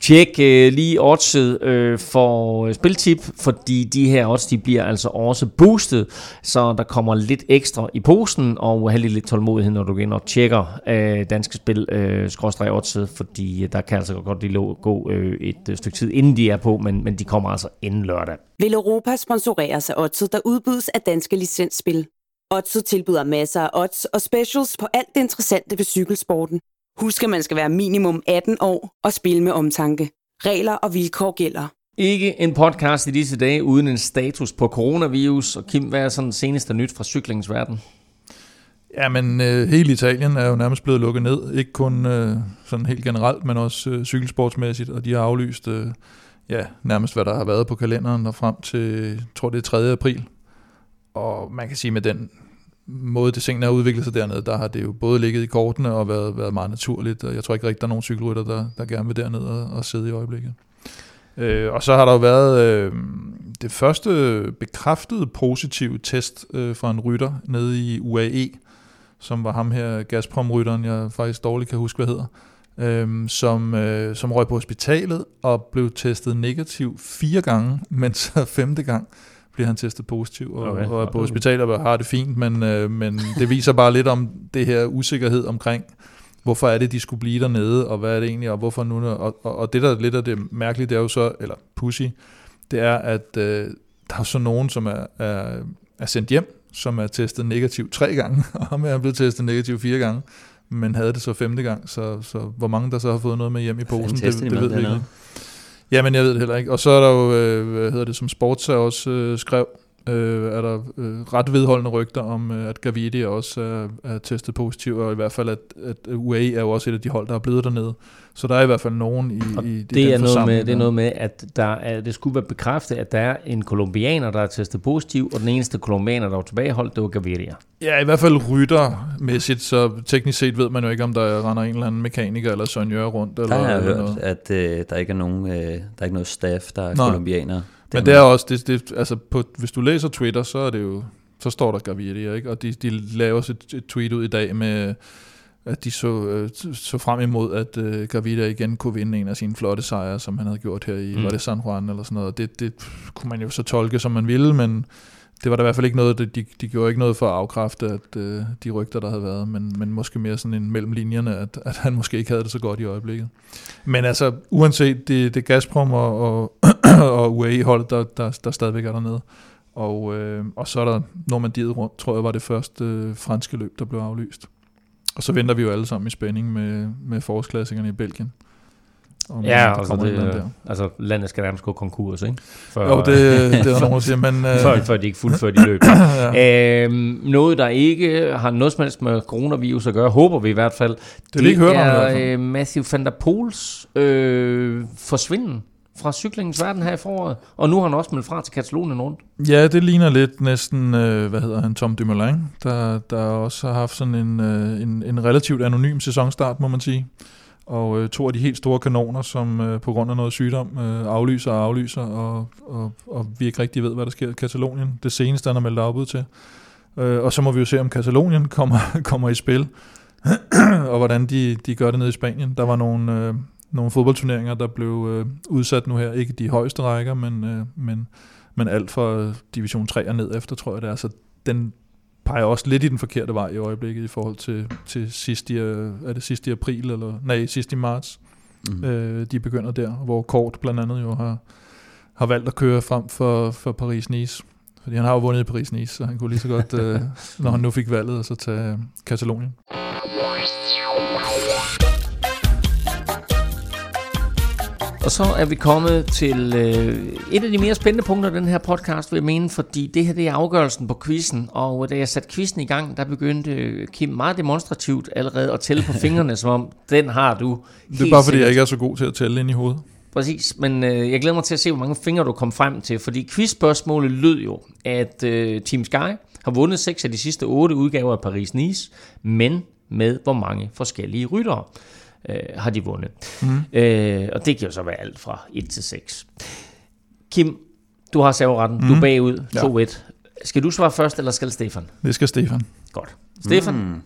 Tjek øh, lige oddset øh, for øh, spiltip, fordi de her odds de bliver altså også boostet, så der kommer lidt ekstra i posen, og have lidt tålmodighed, når du går ind og tjekker øh, danske spil øh, skråstrej oddset, fordi øh, der kan altså godt lige gå øh, et øh, stykke tid, inden de er på, men, men de kommer altså inden lørdag. Vil Europa sponsorere sig oddset, der udbydes af danske licensspil? Oddset tilbyder masser af odds og specials på alt det interessante ved cykelsporten. Husk, at man skal være minimum 18 år og spille med omtanke. Regler og vilkår gælder. Ikke en podcast i disse dage uden en status på coronavirus. Og Kim, hvad er sådan seneste nyt fra cyklingens verden? Ja, men øh, hele Italien er jo nærmest blevet lukket ned. Ikke kun øh, sådan helt generelt, men også øh, cykelsportsmæssigt. Og de har aflyst øh, ja, nærmest, hvad der har været på kalenderen og frem til, tror det er 3. april. Og man kan sige, med den måde, det tingene har udviklet sig dernede, der har det jo både ligget i kortene og været, været meget naturligt, og jeg tror ikke rigtig, der er nogen cykelrytter, der, der gerne vil derned og, og sidde i øjeblikket. Øh, og så har der jo været øh, det første bekræftede positive test øh, fra en rytter nede i UAE, som var ham her, Gazprom-rytteren, jeg faktisk dårligt kan huske, hvad hedder, øh, som, øh, som røg på hospitalet og blev testet negativ fire gange, men så femte gang bliver han testet positiv, og, okay. og er på hospitalet og har det fint, men, øh, men det viser bare lidt om det her usikkerhed omkring, hvorfor er det, de skulle blive dernede, og hvad er det egentlig, og hvorfor nu, og, og, og det der lidt af det mærkelige, det er jo så, eller pussy, det er, at øh, der er så nogen, som er, er, er sendt hjem, som er testet negativ tre gange, og ham er blevet testet negativ fire gange, men havde det så femte gang, så, så hvor mange der så har fået noget med hjem i posen, det, det ved vi ikke. Jamen, jeg ved det heller ikke. Og så er der jo, øh, hvad hedder det, som Sports også øh, skrev, øh, er der øh, ret vedholdende rygter om, øh, at Gavidi også er, er testet positiv, og i hvert fald, at, at UAE er jo også et af de hold, der er blevet dernede. Så der er i hvert fald nogen i, og i det er noget med, Det er noget med, at der er, det skulle være bekræftet, at der er en kolumbianer, der er testet positiv, og den eneste kolumbianer, der var tilbageholdt, det var Gaviria. Ja, i hvert fald ryttermæssigt, så teknisk set ved man jo ikke, om der render en eller anden mekaniker eller sonjør rundt. Eller, der har jeg hørt, noget. at øh, der ikke er nogen, øh, der er ikke noget staff, der er kolumbianer. Men det er også, det, det, altså på, hvis du læser Twitter, så er det jo, så står der Gaviria, ikke? Og de, de laver også et, et tweet ud i dag med, at de så, øh, så frem imod, at øh, Gavida igen kunne vinde en af sine flotte sejre, som han havde gjort her i, mm. var det San Juan eller sådan noget. Det, det kunne man jo så tolke, som man ville, men det var da i hvert fald ikke noget, de, de gjorde ikke noget for at afkræfte, at øh, de rygter, der havde været, men, men måske mere sådan en mellem linjerne, at, at han måske ikke havde det så godt i øjeblikket. Men altså, uanset det, det Gazprom og, og, og UAE-hold, der, der, der stadigvæk er dernede, og, øh, og så er der Normandiet rundt, tror jeg var det første øh, franske løb, der blev aflyst. Og så venter vi jo alle sammen i spænding med, med forårsklassikerne i Belgien. Om ja, altså, det, der. altså landet skal nærmest gå konkurs, ikke? For, jo, det, det er der nogen, der siger, men... Uh... før, før de ikke fuldfører de løb. ja. øhm, noget, der ikke har noget som helst med coronavirus at gøre, håber vi i hvert fald, det, det, ikke er om, uh, Matthew van der Poels øh, forsvinden fra cyklingens verden her i foråret, og nu har han også meldt fra til Katalonien rundt. Ja, det ligner lidt næsten, øh, hvad hedder han, Tom Dumoulin, der, der også har haft sådan en, øh, en, en relativt anonym sæsonstart, må man sige. Og øh, to af de helt store kanoner, som øh, på grund af noget sygdom øh, aflyser og aflyser, og, og, og vi ikke rigtig ved, hvad der sker i Katalonien. Det seneste, han har meldt afbud til. Øh, og så må vi jo se, om Katalonien kommer, kommer i spil, og hvordan de, de gør det nede i Spanien. Der var nogle, øh, nogle fodboldturneringer, der blev øh, udsat nu her. Ikke de højeste rækker, men, øh, men, men alt fra øh, division 3 og ned efter, tror jeg det er. Så den peger også lidt i den forkerte vej i øjeblikket i forhold til, til sidst i, er det sidst i april, eller nej, sidst i marts. Mm. Øh, de begynder der, hvor Kort blandt andet jo har, har valgt at køre frem for, for Paris-Nice. Fordi han har jo vundet i Paris-Nice, så han kunne lige så godt, øh, når han nu fik valget, så tage Katalonien. Og så er vi kommet til øh, et af de mere spændende punkter af den her podcast, vil jeg mene, fordi det her det er afgørelsen på quizzen, og da jeg satte quizzen i gang, der begyndte Kim meget demonstrativt allerede at tælle på fingrene, som om den har du. Det er bare fordi, jeg ikke er så god til at tælle ind i hovedet. Præcis, men øh, jeg glæder mig til at se, hvor mange fingre du kom frem til, fordi quizspørgsmålet lød jo, at øh, Team Sky har vundet seks af de sidste otte udgaver af Paris-Nice, men med hvor mange forskellige ryttere øh, har de vundet. Mm. Øh, og det kan jo så være alt fra 1 til 6. Kim, du har serveretten. Mm. Du er bagud Ja. 2-1. Skal du svare først, eller skal Stefan? Det skal Stefan. Godt. Stefan? Mm.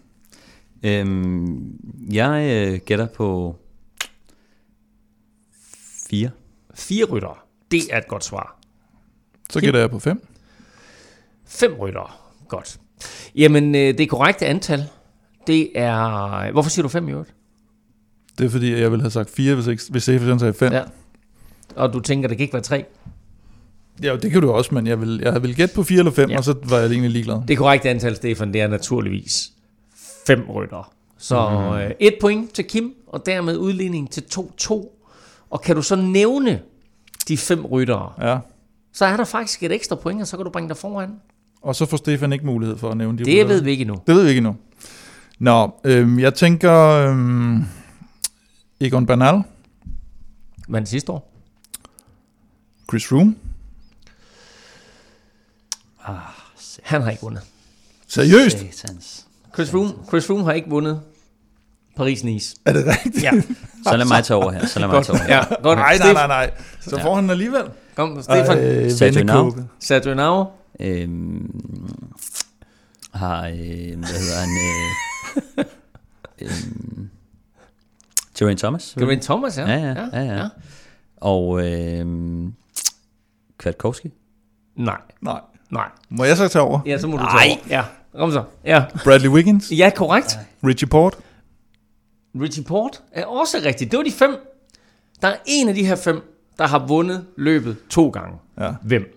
Øhm, jeg øh, gætter på fire. Fire ryttere. Det er et godt svar. Så gætter jeg på 5. Fem ryttere. Godt. Jamen, øh, det korrekte antal, det er... Hvorfor siger du fem i øvrigt? Det er fordi, jeg ville have sagt 4, hvis, ikke, hvis Stefan sagde 5. Ja. Og du tænker, det kan ikke være tre? ja, det kan du også, men jeg vil, jeg vil gætte på 4 eller 5, Ja. og så var jeg egentlig ligeglad. Det korrekte antal, Stefan, det er naturligvis fem ryttere. Så mm. øh, et point til Kim, og dermed udligning til 2-2. Og kan du så nævne de fem ryttere, Ja. så er der faktisk et ekstra point, og så kan du bringe dig foran. Og så får Stefan ikke mulighed for at nævne de Det ryttere. ved vi ikke endnu. Det ved vi ikke endnu. Nå, øhm, jeg tænker... Øhm, Egon Bernal, Men sidste år? Chris Froome. Han har ikke vundet. Seriøst? Satans. Chris Froome, Chris Froome har ikke vundet Paris-Nice. Er det rigtigt? Ja, Så lad mig tage over her. Så lad mig tage over her. Ja, godt. Nej, nej, nej, nej. Så får han alligevel. Kom, Stefan. Ej, Sergio vennekåbe. Sergio Nau. Øhm, har, øh, hvad hedder han? Øh, øhm, Geraint Thomas. Geraint Thomas, ja. Ja, ja, ja, ja. Og øh, Kwiatkowski. Nej, Nej. nej. Må jeg så tage over? Ja, så må du Nej. tage over. Ja, kom så. Ja, Bradley Wiggins, ja korrekt. Richie Port, Richie Port er også rigtigt. Det var de fem. Der er en af de her fem, der har vundet løbet to gange. Ja. Hvem?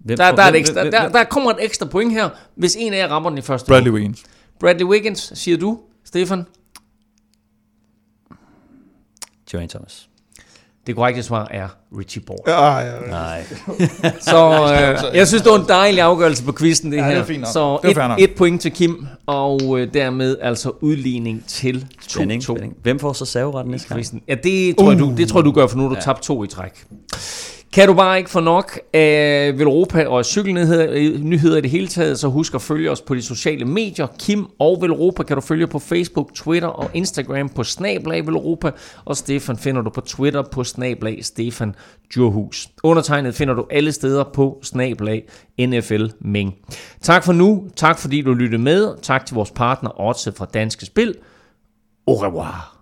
Hvem, Der, der, er et ekstra, hvem- der, der kommer et ekstra point her, hvis en af jer rammer den i første Bradley. Wiggins. Bradley Wiggins, siger du, Stefan? Geraint Thomas. Det korrekte svar er Richie Port. Ja, ja, ja. Nej. Så øh, jeg synes, det var en dejlig afgørelse på quizzen, det Ja, her. det er fint nok. Så Det er et, et point til Kim, og øh, dermed altså udligning til 2-2. Spænding, spænding. Hvem får så serveretten næste gang? Ja, det tror, uh. jeg, du, det tror jeg, du gør, for nu har du ja. tabt to i træk. Kan du bare ikke få nok af Velropa og cykelnyheder øh, nyheder i det hele taget, så husk at følge os på de sociale medier. Kim og Velropa kan du følge på Facebook, Twitter og Instagram på Snablag Velropa, og Stefan finder du på Twitter på Snablag Stefan Djurhus. Undertegnet finder du alle steder på Snablag NFL Ming. Tak for nu, tak fordi du lyttede med, tak til vores partner Otse fra Danske Spil. Au revoir.